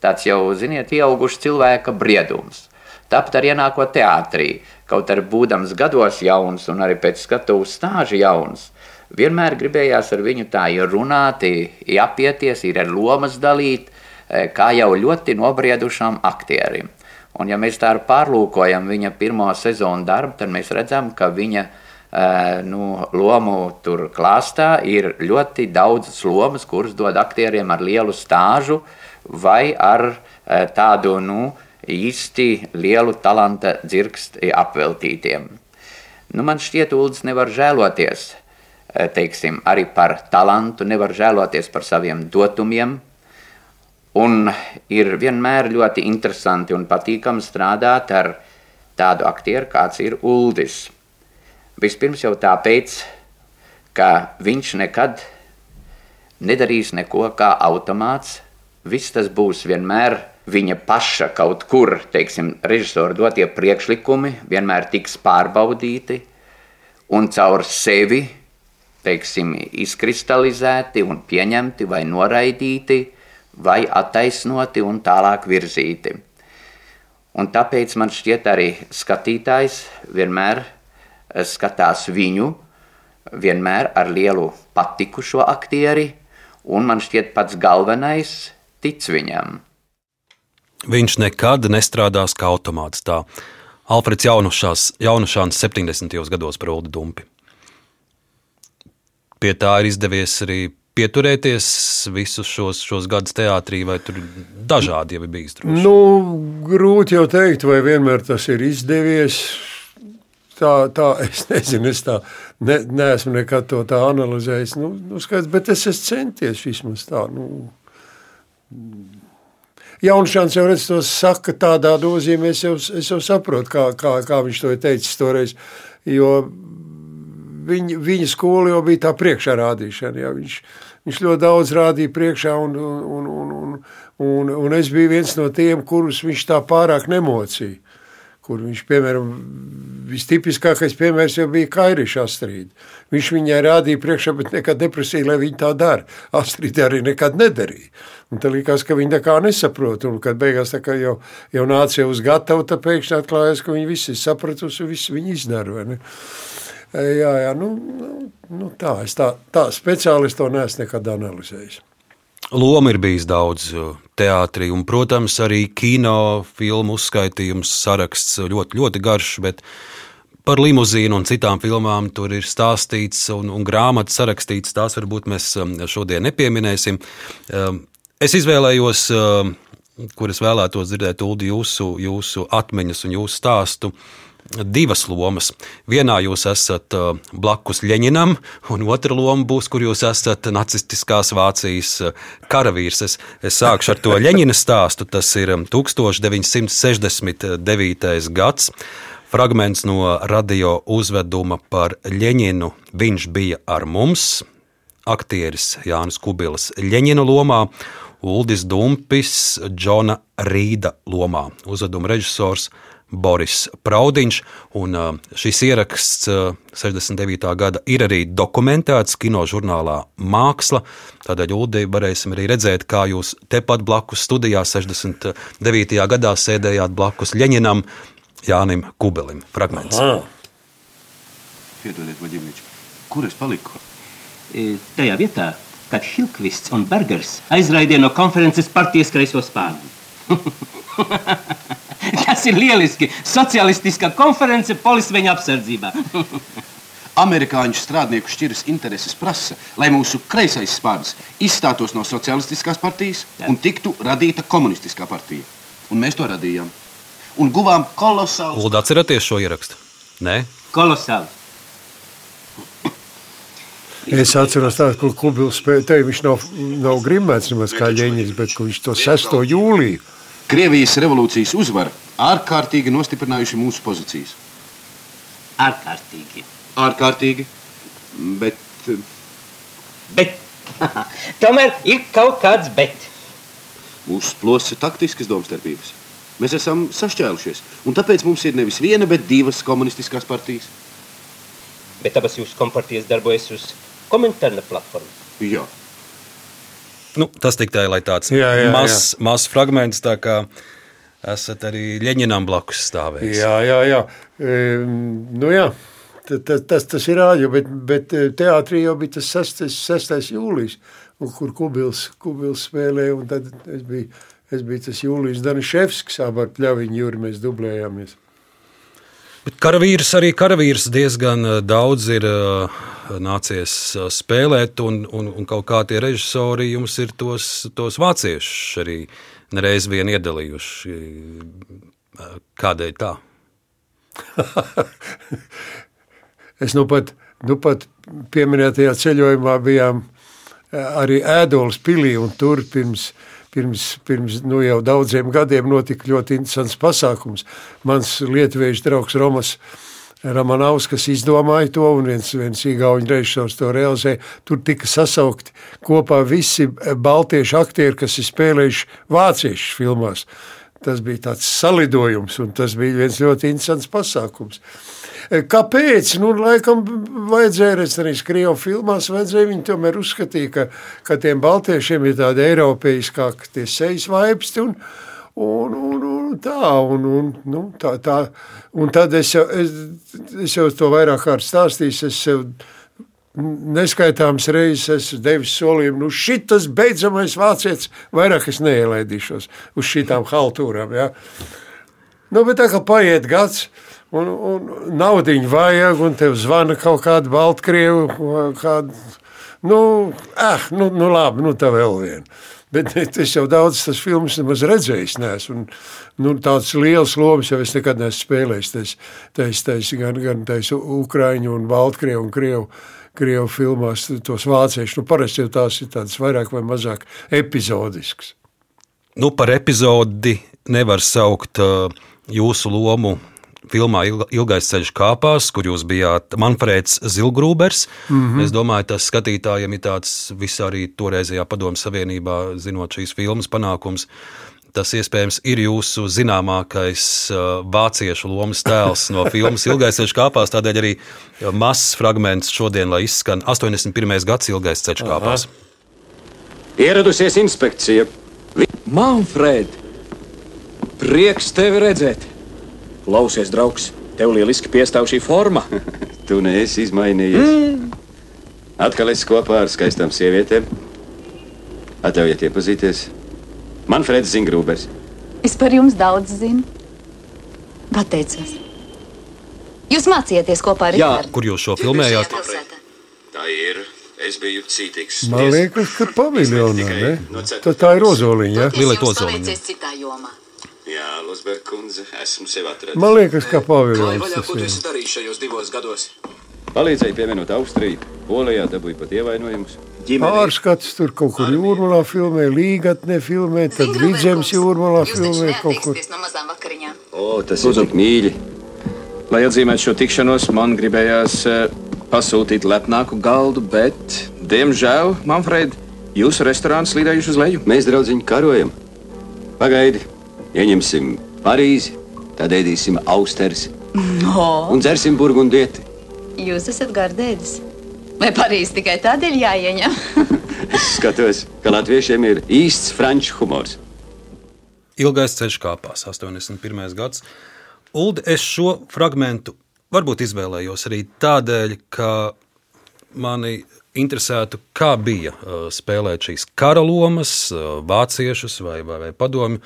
Tāds jau, ziniet, pieaugušs cilvēka briedums. Tāpat arī ienākot teātrī, kaut arī būdams gados jauns un arī pēc skatuves stāža jauns, vienmēr gribējās ar viņu tā ir runāt, ir apieties, ir ar lomas dalīt, e, kā jau ļoti nobriedušam aktierim. Un ja mēs tā pārlūkojam viņa pirmo sezonu darbu, tad mēs redzam, ka viņa nu, lomu tur klāstā ir ļoti daudzas lomas, kuras dod aktieriem ar lielu stāžu vai ar tādu nu, īsti lielu talanta dzirksti apveltītiem. Nu, man šķiet, Uldis nevar žēloties teiksim, arī par talantu, nevar žēloties par saviem dotumiem. Un ir vienmēr ļoti interesanti un patīkami strādāt ar tādu aktieru, kāds ir Uldis. Vispirms jau tāpēc, ka viņš nekad nedarīs neko kā automāts. Viss tas būs vienmēr viņa paša kaut kur, teiksim, režisora dotie priekšlikumi, vienmēr tiks pārbaudīti un caur sevi teiksim, izkristalizēti un pieņemti vai noraidīti, vai attaisnoti un tālāk virzīti. Un tāpēc man šķiet, arī skatītājs vienmēr eh, skatās viņu, vienmēr ar lielu patiku šo aktieri, un man šķiet pats galvenais tic viņam. Viņš nekad nestrādās kā automāts. Tā Alfreds Jaunušās, Jaunušāns 70. gados par Ulu Dumpi pie tā ir izdevies arī pieturēties visus šos, šos gadus teātrī, vai tur dažādi jau ir bijis? Droši? Nu, grūti jau teikt, vai vienmēr tas ir izdevies. Tā, tā es nezinu, es tā ne, neesmu nekad to tā analizējis. Nu, nu skaidrs, bet es esmu centies vismaz tā. Nu. Jaunšāns jau redz to saka tādā nozīmē, es jau, es jau saprotu, kā, kā, kā viņš to ir teicis toreiz, jo viņa, viņa skola jau bija tā priekšā rādīšana. Jā. Viņš, viņš ļoti daudz rādīja priekšā, un, un, un, un, un, un es biju viens no tiem, kurus viņš tā pārāk nemocīja. Kur viņš, piemēram, vistipiskākais piemērs jau bija Kairiša Astrīda. Viņš viņai rādīja priekšā, bet nekad neprasīja, lai viņa tā dara. Astrīda arī nekad nedarīja. Un tad likās, ka viņa tā kā nesaprot. Un kad beigās tā kā jau, jau nāca uz gatavu, tad pēkšņi atklājās, ka viņa visi sapratusi un visi viņa izdara, vai ne? Jā, jā nu, nu, nu tā, es tā, tā speciālisti to neesmu nekad analizējis. Loma ir bijis daudz teātrī, un, protams, arī kino filmu uzskaitījums saraksts ļoti, ļoti garš, bet par limuzīnu un citām filmām tur ir stāstīts un, un grāmatas sarakstīts. Tās varbūt mēs šodien nepieminēsim. Es izvēlējos, kuras vēlētos dzirdēt, Ulu, jūsu, jūsu atmiņas un jūsu stāstu divas lomas. Vienā jūs esat uh, blakus Ļeņinam, un otra loma būs, kur jūs esat nacistiskās Vācijas uh, karavīrs. Es, es sākšu ar to Ļeņina stāstu. Tas ir um, 1969. gads. Fragments no radio uzveduma par Ļeņinu. Viņš bija ar mums, aktieris Jānis Kubils Ļeņina lomā. Uldis Dumpis, Džona Rīda lomā. Uzveduma režisors Boris Praudiņš. Un šis ieraksts 69. gada ir arī dokumentēts kino žurnālā Māksla. Tādēļ, Uldi, varēsim arī redzēt, kā jūs tepat blakus studijā 69. gadā sēdējāt blakus Ļeņinam, Jānim Kubelim. Fragments. Piedodiet, Vaģivič, kur es paliku? E, tajā vietā, kad Hilkvists un Bergers aizraidīja no konferences partijas kreiso spārnu. Tas ir lieliski! Socialistiskā konference polisveņa apsardzībā. Amerikāņu strādnieku šķiras intereses prasa, lai mūsu kreisais spārns izstātos no socialistiskās partijas un tiktu radīta komunistiskā partija. Un mēs to radījām. Un guvām kolosālu. Lūdzu, atcerieties šo ierakstu. Nē, kolosāli. Es atceros, tādu, kur Kubils spēlēja. Viņš nav, nav grimēts nemaz kā ģēņģis, bet viņš to 6. jūliju. Krievijas revolūcijas uzvara ārkārtīgi nostiprinājuši mūsu pozīcijas. Ārkārtīgi. Ārkārtīgi, bet. Bet. Tomēr ir kaut kāds bet. Mūsu plosas ir taktiskas domstarpības. Mēs esam sašķēlušies, un tāpēc mums ir nevis viena, bet divas komunistiskās partijas. Bet abas jūsu kompartijas darbojas uz komentāra platformu. Jā. Nu, tas tikai lai tāds Jā, jā, mazs maz fragments, tā kā esat arī Ļeņinām blakus stāvējis. Jā, jā, jā. E, nu jā. Tas, tas, tas, ir rādio, bet, bet teātrī jau bija tas 6. 6. jūlijas, kur Kubils, Kubils spēlēja, tad es biju, es biju tas Jūlijas Daniševskis, ar pļaviņu jūri mēs dublējāmies. Bet karavīrs arī karavīrs diezgan eh, daudz ir uh, nācies spēlēt, un, un, un kaut kā tie režisori jums ir tos, tos vāciešus arī nereiz vien iedalījuši. Kādēļ tā? es nu pat, nu pat pieminētajā ceļojumā bijām arī Ēdolas pilī, un tur pirms, pirms, pirms nu jau daudziem gadiem notika ļoti interesants pasākums. Mans lietuviešu draugs Romas Ramanauskas izdomāja to, un viens, viens īgauņu režisors to realizēja. Tur tika sasaukti kopā visi baltiešu aktieri, kas ir spēlējuši vāciešu filmās. Tas bija tāds salidojums, un tas bija viens ļoti interesants pasākums. Kāpēc? Nu, laikam, vajadzēja redzēt, Krievu filmās, vajadzēja viņi tomēr uzskatīja, ka, ka tiem baltiešiem ir tādi eiropeiskāki tie sejas vaipsti, un, un, un, un tā, un, un, nu, tā, tā. Un tad es jau, es, es jau to vairāk kārt stāstīju, es sev neskaitāms reizes esmu devis solījumu, nu šitas beidzamais vācietis, vairāk es neielaidīšos uz šitām haltūrām, ja. Nu, bet tā kā paiet gads, un, un naudiņu vajag, un tev zvana kaut kāda Baltkrievu, kāda, nu, ah, nu, nu labi, nu tā vēl viena. Bet es jau daudz tas filmas nemaz redzējis neesmu. Un, nu, tāds liels lomas jau es nekad neesmu spēlējis. Tas, tas, tas, gan gan tas Ukraiņu un Baltkrievu un Krievu Krievu filmās, tos vāciešu. Nu, parasti jau tās ir tādas vairāk vai mazāk epizodiskas. Nu, par epizodi nevar saukt uh, jūsu lomu filmā Ilgais ceļš kāpās, kur jūs bijāt Manfrēds Zilgrūbers. Mm -hmm. Es domāju, tas skatītājiem ir tāds visā arī toreizējā padomu savienībā, zinot šīs filmas panākums. Tas iespējams ir jūsu zināmākais uh, vāciešu lomas tēls no filmas Ilgais ceļš kāpās. Tādēļ arī mazs fragments šodien, lai izskan 81. gads Ilgais ceļš kāpās. Ieradusies inspekcija. Manfred, prieks tevi redzēt! Klausies, draugs, tev lieliski piestāv šī forma. tu neesi izmainījies. Mm. Atkal esi kopā ar skaistām sievietēm. Atļaujiet iepazīties. Manfreds Zingrūbers. Es par jums daudz zinu. Pateicos. Jūs mācījāties kopā ar Rīgārdu? Kur jūs šo filmējāt? Tā ir. Es biju cītīgs. Man liekas, ka paviljonā, ne? Tā, tā ir ozoliņa, ja? Lielai ozoliņa. citā jomā. Jā, Losberg kundze, esmu sev atradis. Man liekas, ka Pāvils Klāj vaļā, ko tu esi darījis šajos divos gados? Palīdzēja pievienot Austriju, Polijā dabūja pat ievainojumus. Pārskats tur kaut kur jūrmalā filmē, līgatnē filmē, tad vidzemes jūrmalā filmē kaut kur. no mazām vakariņām. O, tas ir tik mīļi. Lai atzīmētu šo tikšanos, man gribējās eh, pasūtīt lepnāku galdu, bet, diemžēl, Manfred, jūsu restorāns slīdējuši uz leju. Mēs, draugiņ, karojam. Pagaidi, ieņemsim Parīzi, tad ēdīsim austeres No, un dzersim burgundieti. jūs esat gardēdis. Vai Parīzi tikai tādēļ jāieņem? Es skatos, ka latviešiem ir īsts franču humors. Ilgais ceļš kāpās, 81. gads. Uldi, es šo fragment varbūt izvēlējos arī tādēļ, ka mani interesētu, kā bija uh, spēlēt šīs kara lomas, uh, vāciešus vai, vai, vai padomju,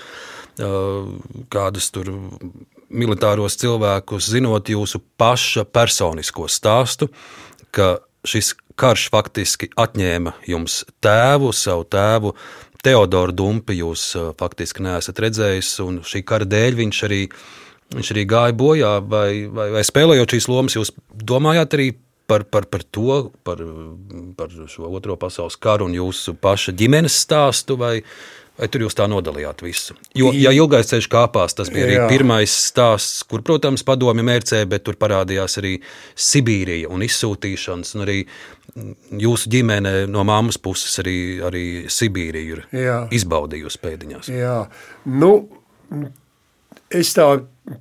kādus tur militāros cilvēkus, zinot jūsu paša personisko stāstu, ka šis karš faktiski atņēma jums tēvu, savu tēvu. Teodoru Dumpi jūs uh, faktiski neesat redzējis, un šī kara dēļ viņš arī, viņš arī gāja bojā. Vai, vai, vai spēlējot šīs lomas, jūs domājāt arī par, par, par to, par, par šo otro pasaules karu un jūsu paša ģimenes stāstu, vai, vai tur jūs tā nodalījāt visu? Jo, ja ilgais ceļš kāpās, tas bija arī Jā. pirmais stāsts, kur, protams, padomju mērcē, bet tur parādījās arī Sibīrija un izsūtīšanas, un arī jūsu ģimene no mammas puses arī, arī Sibīriju ir Jā. izbaudījusi pēdiņās. Jā, nu, es tā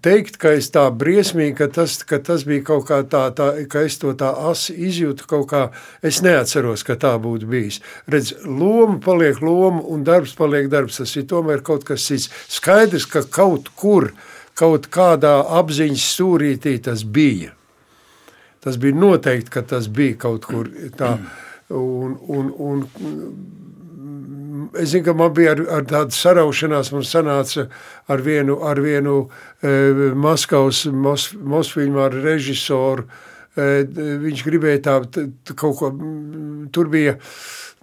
teikt, ka es tā briesmīgi, ka tas, ka tas bija kaut kā tā, tā, ka es to tā asi izjūtu kaut kā, es neatceros, ka tā būtu bijis. Redz, loma paliek loma un darbs paliek darbs, tas ir tomēr kaut kas cits. Skaidrs, ka kaut kur, kaut kādā apziņas stūrītī tas bija. Tas bija noteikti, ka tas bija kaut kur tā. Un, un, un, es zinu, ka man bija ar, ar tādu saraušanās, man sanāca ar vienu, ar vienu e, Maskavas Mos, Mosfilmu ar režisoru. E, viņš gribēja tā, t, t, kaut ko, tur bija,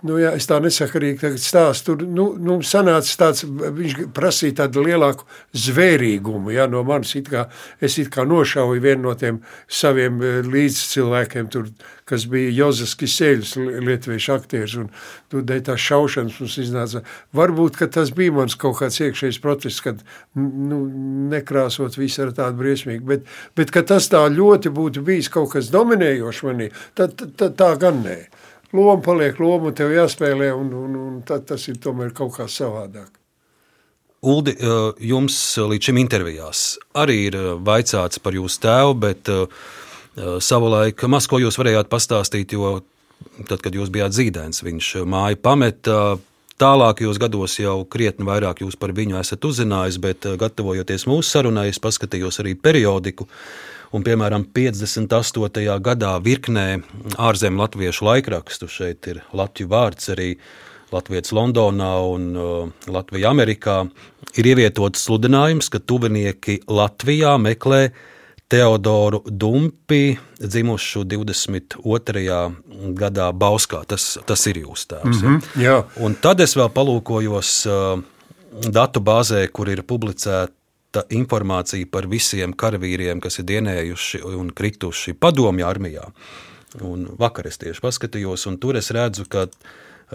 nu jā, es tā nesakarīgi tagad stāstu, tur, nu, nu, sanāca tāds, viņš prasīja tādu lielāku zvērīgumu, jā, no manis it kā, es it kā nošauju vienu no tiem saviem e, līdzcilvēkiem tur, kas bija Jozas Kiseļs, lietuviešu aktieris, un tur dēļ tā šaušanas mums iznāca. Varbūt, ka tas bija mans kaut kāds iekšējs protests, kad nu, nekrāsot visu ar tādu briesmīgu, bet, bet ka tas tā ļoti būtu bijis kaut kas dominējošs manī, tad, tad tā gan nē. Loma paliek loma, tev jāspēlē, un, un, un tas ir tomēr kaut kā savādāk. Uldi, eh, jums līdz šim intervijās arī ir eh, vaicāts par jūsu tēvu, bet eh, savulaik maz ko jūs varējāt pastāstīt, jo tad, kad jūs bijāt zīdainis, viņš māju pameta. Tālākajos gados jau krietni vairāk jūs par viņu esat uzzinājis, bet gatavojoties mūsu sarunai, es paskatījos arī periodiku. Un, piemēram, 58. gadā virknē ārzemju latviešu laikrakstu šeit ir Latvijas vārds arī Latvijas Londonā un uh, Latvijā Amerikā ir ievietots sludinājums, ka tuvinieki Latvijā meklē Teodoru Dumpi, dzimušu 22. gadā Bauskā. Tas, tas ir jūsu tēvs. Mhm, jā. Un tad es vēl palūkojos uh, datu bāzē, kur ir publicēta informācija par visiem karavīriem, kas ir dienējuši un krituši padomju armijā. Un vakar es tieši paskatījos, un tur es redzu, ka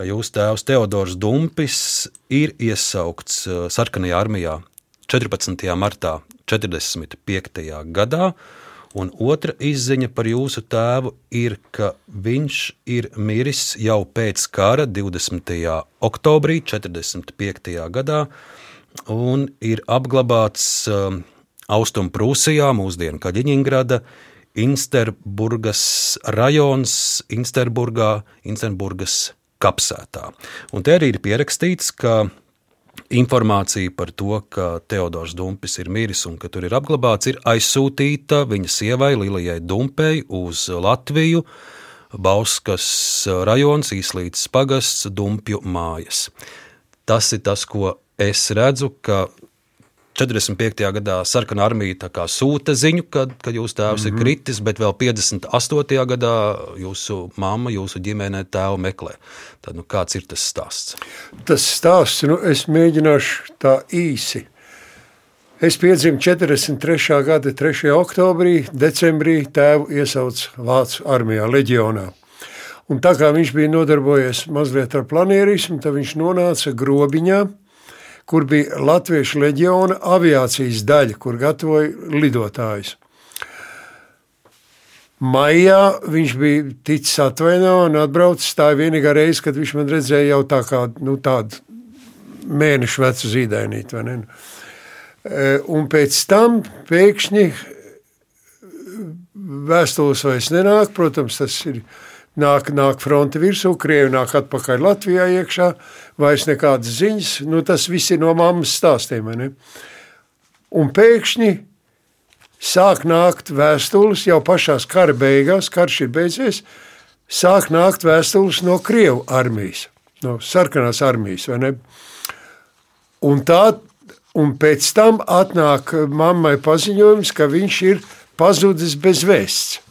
jūsu tēvs Teodors Dumpis ir iesaukts uh, sarkanajā armijā 14. martā 45. gadā. Un otra izziņa par jūsu tēvu ir, ka viņš ir miris jau pēc kara 20. oktobrī 45. gadā un ir apglabāts um, Austrumprūsijā, mūsdienu Kaļiņingrada, Insterburgas rajons, Insterburgā, Insterburgas kapsētā. Un te arī ir pierakstīts, ka informācija par to, ka Teodors Dumpis ir miris un ka tur ir apglabāts, ir aizsūtīta viņa sievai Lilijai Dumpei uz Latviju, Bauskas rajons, Īslītas pagasts, Dumpju mājas. Tas ir tas, ko es redzu, ka 45. gadā sarkanā armija sūta ziņu, kad, kad jūsu tēvs mm -hmm. ir kritis, bet vēl 58. gadā jūsu mamma, jūsu ģimene tēvu meklē. Tad, nu, kāds ir tas stāsts? Tas stāsts, nu, es mēģināšu tā īsi. Es piedzimu 43. gada 3. oktobrī, decembrī tēvu iesauca Vācu armijā, leģionā. Un tā kā viņš bija nodarbojies mazliet ar planierismu, tad viņš nonāca grobiņā, kur bija Latviešu leģiona aviācijas daļa, kur gatavoja lidotājus. Maijā viņš bija ticis atvainojis un atbraucis. Tā ir vienīgā reize, kad viņš man redzēja jau tā kā nu, tādu mēnešu vecu zīdainīti. E, un pēc tam pēkšņi vēstules vairs nenāk. Protams, tas ir nāk, nāk fronte virsū, krievi nāk atpakaļ Latvijā iekšā, vairs nekādas ziņas. Nu, tas viss ir no mammas stāstiem. Un pēkšņi sāk nākt vēstules jau pašās kara beigās, karš ir beidzies, sāk nākt vēstules no Krievu armijas, no sarkanās armijas. Un, tā, un pēc tam atnāk mammai paziņojums, ka viņš ir pazudis bez vēsts.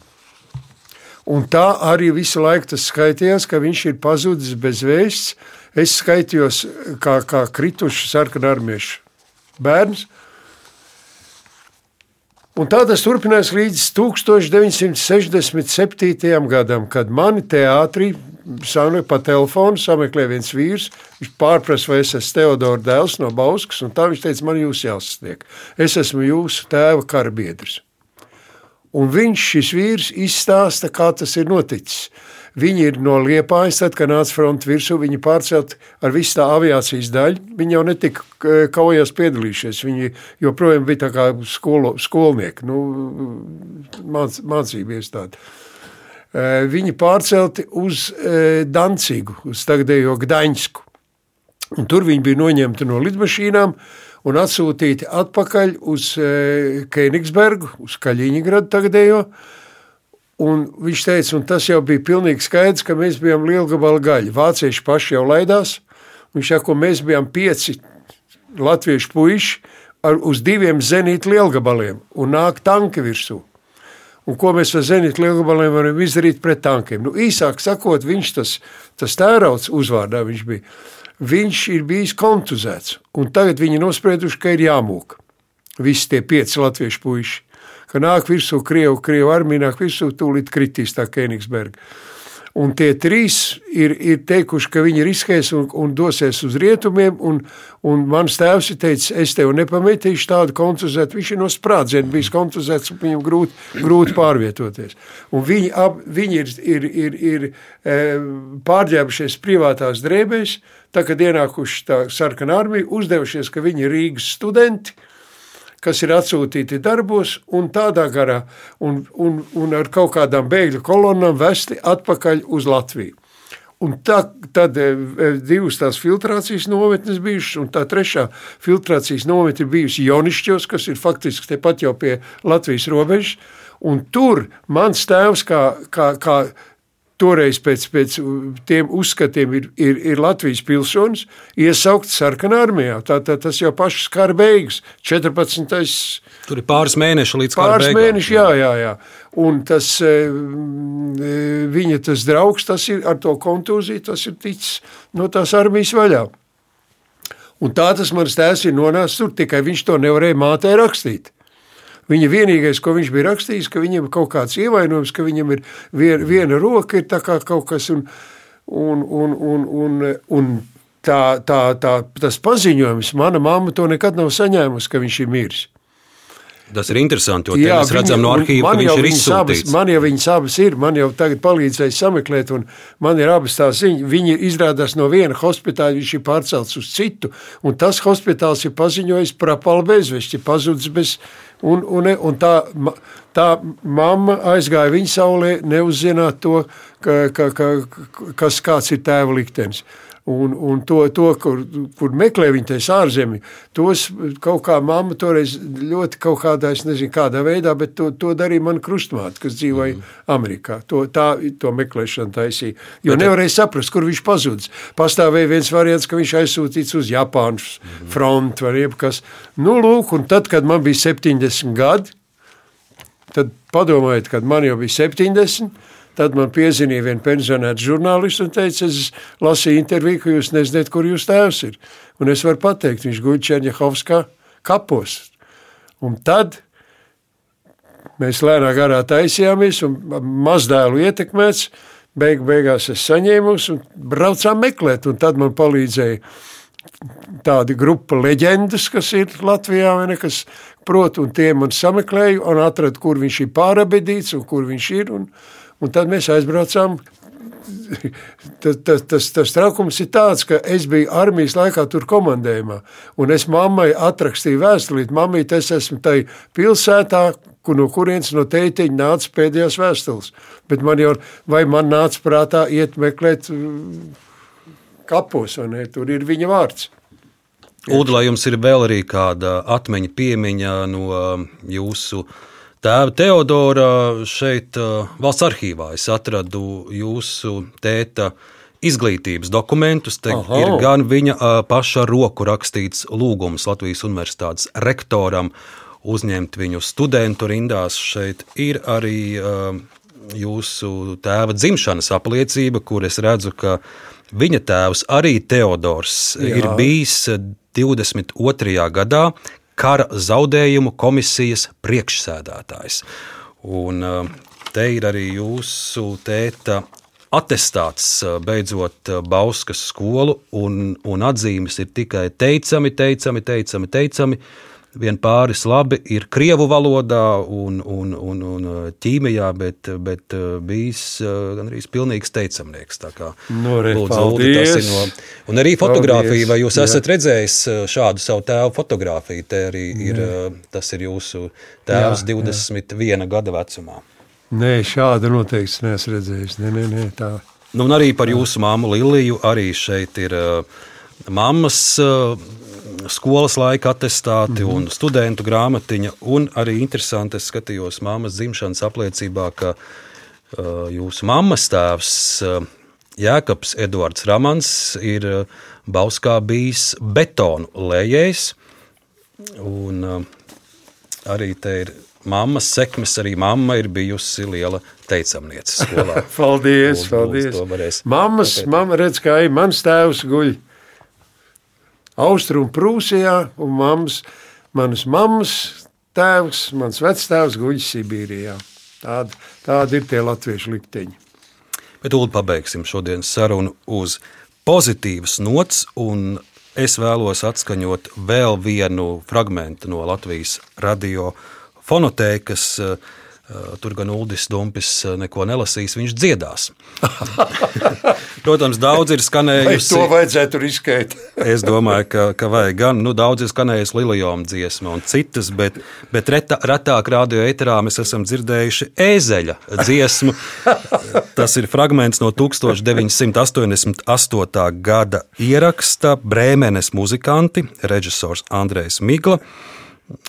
Un tā arī visu laiku tas skaitījās, ka viņš ir pazudis bez vēsts. Es skaitījos kā, kā kritušs sarkanarmiešu bērns. Un tā tas turpinājās līdz 1967. gadam, kad mani teātrī pa telefonu sameklēja viens vīrs. Viņš pārprasa, vai es esmu Teodors dēls no Bauskas, un tā viņš teica, man jūs jāsasniedz. Es esmu jūsu tēva karabiedrs. Un viņš, šis vīrs, izstāsta, kā tas ir noticis. Viņi ir no Liepājas, tad, kad nāca fronte virsū, viņi pārcelt ar visu tā aviācijas daļu. Viņi jau netika kaujās piedalījušies. Viņi joprojām bija tā kā skolo, skolnieki, nu, māc, mācību iestādi. Viņi pārcelti uz Dancigu, uz tagadējo Gdaņsku. Un tur viņi bija noņemti no lidmašīnām, un atsūtīti atpakaļ uz e, Kenigsbergu, uz Kaļiņģeradu tagadējo. Un viņš teica, un tas jau bija pilnīgi skaidrs, ka mēs bijām lielgabala gaļa. Vācieši paši jau laidās. Viņš saka, ka mēs bijām pieci latviešu puiši ar, uz diviem zenītu lielgabaliem un nāk tanki virsū. Un ko mēs ar zenītu lielgabaliem varam izdarīt pret tankiem? Nu, īsāk sakot, viņš tas, tas tērauts uzvārdā viņš bija viņš ir bijis kontuzēts. Tagad viņi nosprieduši, ka ir jāmūk. Visi tie pieci latviešu puiši. Ka nāk virsū Krievu, Krievu armija nāk virsū, tūlīt kritīs tā Kenigsberga. Un tie trīs ir, ir teikuši, ka viņi riskēs un, un dosies uz rietumiem. Un, un mans tēvs ir teicis, es tev nepametīšu tādu kontuzētu. Viņš ir no sprādziena bijis kontuzēts, un viņam grūti, grūti pārvietoties. Un viņi, ap, viņi ir, ir, ir, ir e, pārģēbušies privātās drēbēs, tā kad ienākuši tā sarkana armija, uzdevušies, ka viņi ir Rīgas studenti, kas ir atsūtīti darbos, un tādā garā, un, un, un ar kaut kādām bēgļu kolonnām vesti atpakaļ uz Latviju. Un tā, tad e, e, divas tās filtrācijas nometnes bijušas, un tā trešā filtrācijas nometne bijusi Jonišķos, kas ir faktiski tepat jau pie Latvijas robežas, un tur mans tēvs kā, kā, kā toreiz pēc, pēc tiem uzskatiem ir, ir, ir Latvijas pilsonis, iesaukts sarkanā armijā. Tā, tā, tas jau pašas kara beigas, 14. Tur ir pāris mēneši līdz kara pāris beigām. Mēneši, jā, jā, jā. Un tas e, e, viņa tas draugs, tas ir ar to kontūziju, tas ir ticis no tās armijas vaļā. Un tā tas mans tēvs ir nonācis tur, tikai viņš to nevarēja mātē rakstīt. Viņa vienīgais, ko viņš bija rakstījis, ka viņam ir kaut kāds ievainojums, ka viņam ir viena, viena roka, ir kā kaut kas, un, un, un, un, un, un tā, tā, tā, tas paziņojums, mana mamma to nekad nav saņēmusi, ka viņš ir miris. Tas ir interesanti, jo Jā, mēs redzam no arhīva, ka viņš ir izsūtīts. Abas, man jau viņas abas ir, man jau tagad palīdzēja sameklēt, un man ir abas tās ziņas. Viņi izrādās no viena hospitāla, viņš ir pārcelts uz citu, un tas hospitāls ir paziņojis prapala bezvesti, pazudis bez, un, un, un tā, tā mamma aizgāja viņa saulē, neuzzināt to, ka, ka, ka, kas kāds ir tēva liktenis. Un, un to, to kur, kur meklē viņa tais ārzemī, tos kaut kā mamma toreiz ļoti kaut kādā, es nezinu kādā veidā, bet to, to darīja man krustmāte, kas dzīvoja mm. Amerikā. To, tā, to meklēšanu taisīja. Jo bet, nevarēja saprast, kur viņš pazudis. Pastāvēja viens variants, ka viņš aizsūtīts uz Japānas mm. frontu vai jebkas. Nu, lūk, un tad, kad man bija 70 gadi, tad padomājiet, kad man jau bija 70, Tad man piezīmēja viena pensionēta žurnāliste un teica, es lasīju interviju, ka jūs nezināt, kur jūs tēvs ir. Un es varu pateikt, viņš guļ Černiechovskā kapos. Un tad mēs lēnām garā taisījāmies, un mazdēlu ietekmēts. Beig, beigās es saņēmu un braucām meklēt, un tad man palīdzēja tāda grupa leģendas, kas ir Latvijā, ne, kas prot, un tie man sameklēju un atradu, kur viņš ir pārabedīts un kur viņš ir, un, un tad mēs aizbraucām tas, tas, tas, tas traukums ir tāds, ka es biju armijas laikā tur komandējumā, un es mammai atrakstīju vēstulīt, mammīt, es esmu tai pilsētā, kur no kurienes no teitiņa nāca pēdējās vēstules. Bet man jau, vai man nāca prātā iet meklēt mm, kapos, vai ne, tur ir viņa vārds. Ulu, lai jums ir vēl arī kāda atmiņa, piemiņa no jūsu uh, Tēva Teodora šeit, uh, valsts arhīvā, es atradu jūsu tēta izglītības dokumentus. Te Aha. ir gan viņa uh, paša roku rakstīts lūgums Latvijas Universitātes rektoram uzņemt viņu studentu rindās. Šeit ir arī uh, jūsu tēva dzimšanas apliecība, kur es redzu, ka viņa tēvs arī Teodors Jā. ir bijis 22. gadā, kara zaudējumu komisijas priekšsēdētājs. Un uh, te ir arī jūsu tēta atestāts uh, beidzot uh, Bauskas skolu, un, un atzīmes ir tikai teicami, teicami, teicami, teicami. Vien pāris labi ir krievu valodā un, un, un, un ķīmijā, bet, bet bijis gan arī pilnīgs teicamnieks. Nu, re, lūdzu, paldies. Lūdzu, no, un arī fotografija, vai jūs Jā. esat redzējis šādu savu tēvu fotografiju? Te arī ir, Jā. tas ir jūsu tēvs Jā, 21 Jā. gada vecumā. Nē, šādu noteikti neesmu redzējis. Nē, nē, nē, tā. Nu, un arī par jūsu māmu Liliju, arī šeit ir uh, mammas. Uh, skolas laika attestāti mm -hmm. un studentu grāmatiņa. Un arī interesanti, es skatījos mammas dzimšanas apliecībā, ka uh, jūsu mammas tēvs uh, Jēkabs Edvards Ramans ir uh, Bauskā bijis betonu lējējs. Un uh, arī te ir mammas sekmes, arī mamma ir bijusi liela teicamniece skolā. paldies, lūdzu, paldies. Mammas, mamma redz, kā ir mans tēvs guļ Austrum Prūsijā, un mammas, manas mammas tēvs, mans vectēvs guļ Sibīrijā. Tāda, tāda ir tie latviešu likteņi. Bet tūlīt pabeigsim šodienas sarunu uz pozitīvas nots, un es vēlos atskaņot vēl vienu fragmentu no Latvijas radio fonotēkas, uh, tur gan Uldis Dumpis eh, neko nelasīs, viņš dziedās. Protams, daudz ir skanējusi. To vajadzētu riskēt. es domāju, ka, ka vajag gan. Nu, daudz ir skanējusi Lilijoma dziesma un citas, bet, bet retā, retāk radio eterā mēs esam dzirdējuši ēzeļa dziesmu. Tas ir fragments no 1988. gada ieraksta Brēmenes muzikanti, režisors Andrejs Migla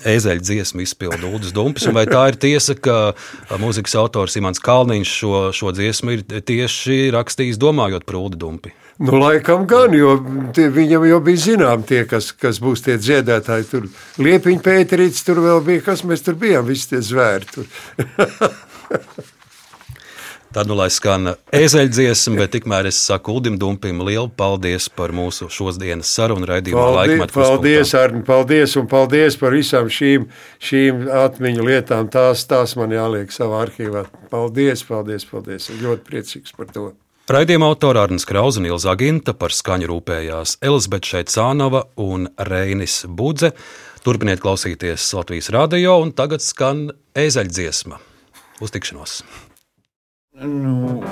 ezeļu dziesmu izpildu Ulas Dumpis. Vai tā ir tiesa, ka mūzikas autors Imants Kalniņš šo, šo dziesmu ir tieši rakstījis domājot par Ulu Dumpi? Nu, laikam gan, jo tie, viņam jau bija zinām tie, kas, kas būs tie dziedātāji. Tur Liepiņa Pēterīts, tur vēl bija, kas mēs tur bijām, visi tie zvēri. Tad nu lai skan ezeļdziesma, bet tikmēr es saku Uldim Dumpim lielu paldies par mūsu šodienas sarunu raidījumu laikmetu. Paldies, Arni, paldies un paldies par visām šīm, šīm atmiņu lietām. Tās, tās man jāliek savā arhīvā. Paldies, paldies, paldies. Ļoti priecīgs par to. Raidījuma autora Arnēs Krausa un Ilza Ginta par skaņu rūpējās Elizabete Šeicānova un Reinis Budze. Turpiniet klausīties Latvijas radio, un tagad skan ezeļdziesma. Uz tikšanos! Nu.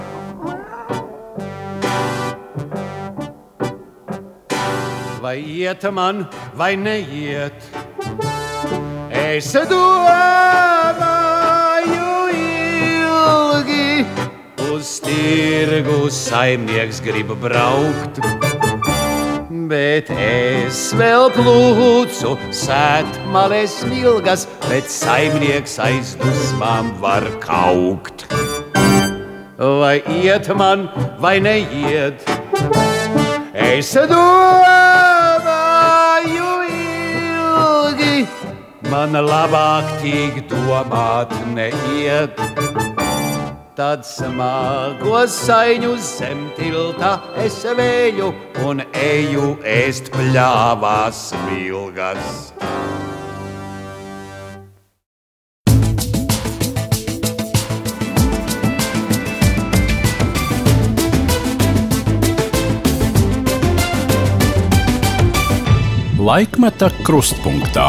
Vai iet man, vai neiet? Es domāju ilgi, uz tirgu saimnieks grib braukt. Bet es vēl plūcu, sēt malēs ilgas, bet saimnieks aiz dusmām var kaukt vai iet man, vai neiet. Es domāju ilgi, man labāk tik domāt neiet. Tad smagos saiņus zem tilta es vēju un eju ēst pļāvās vilgas. Laikmeta krustpunktā.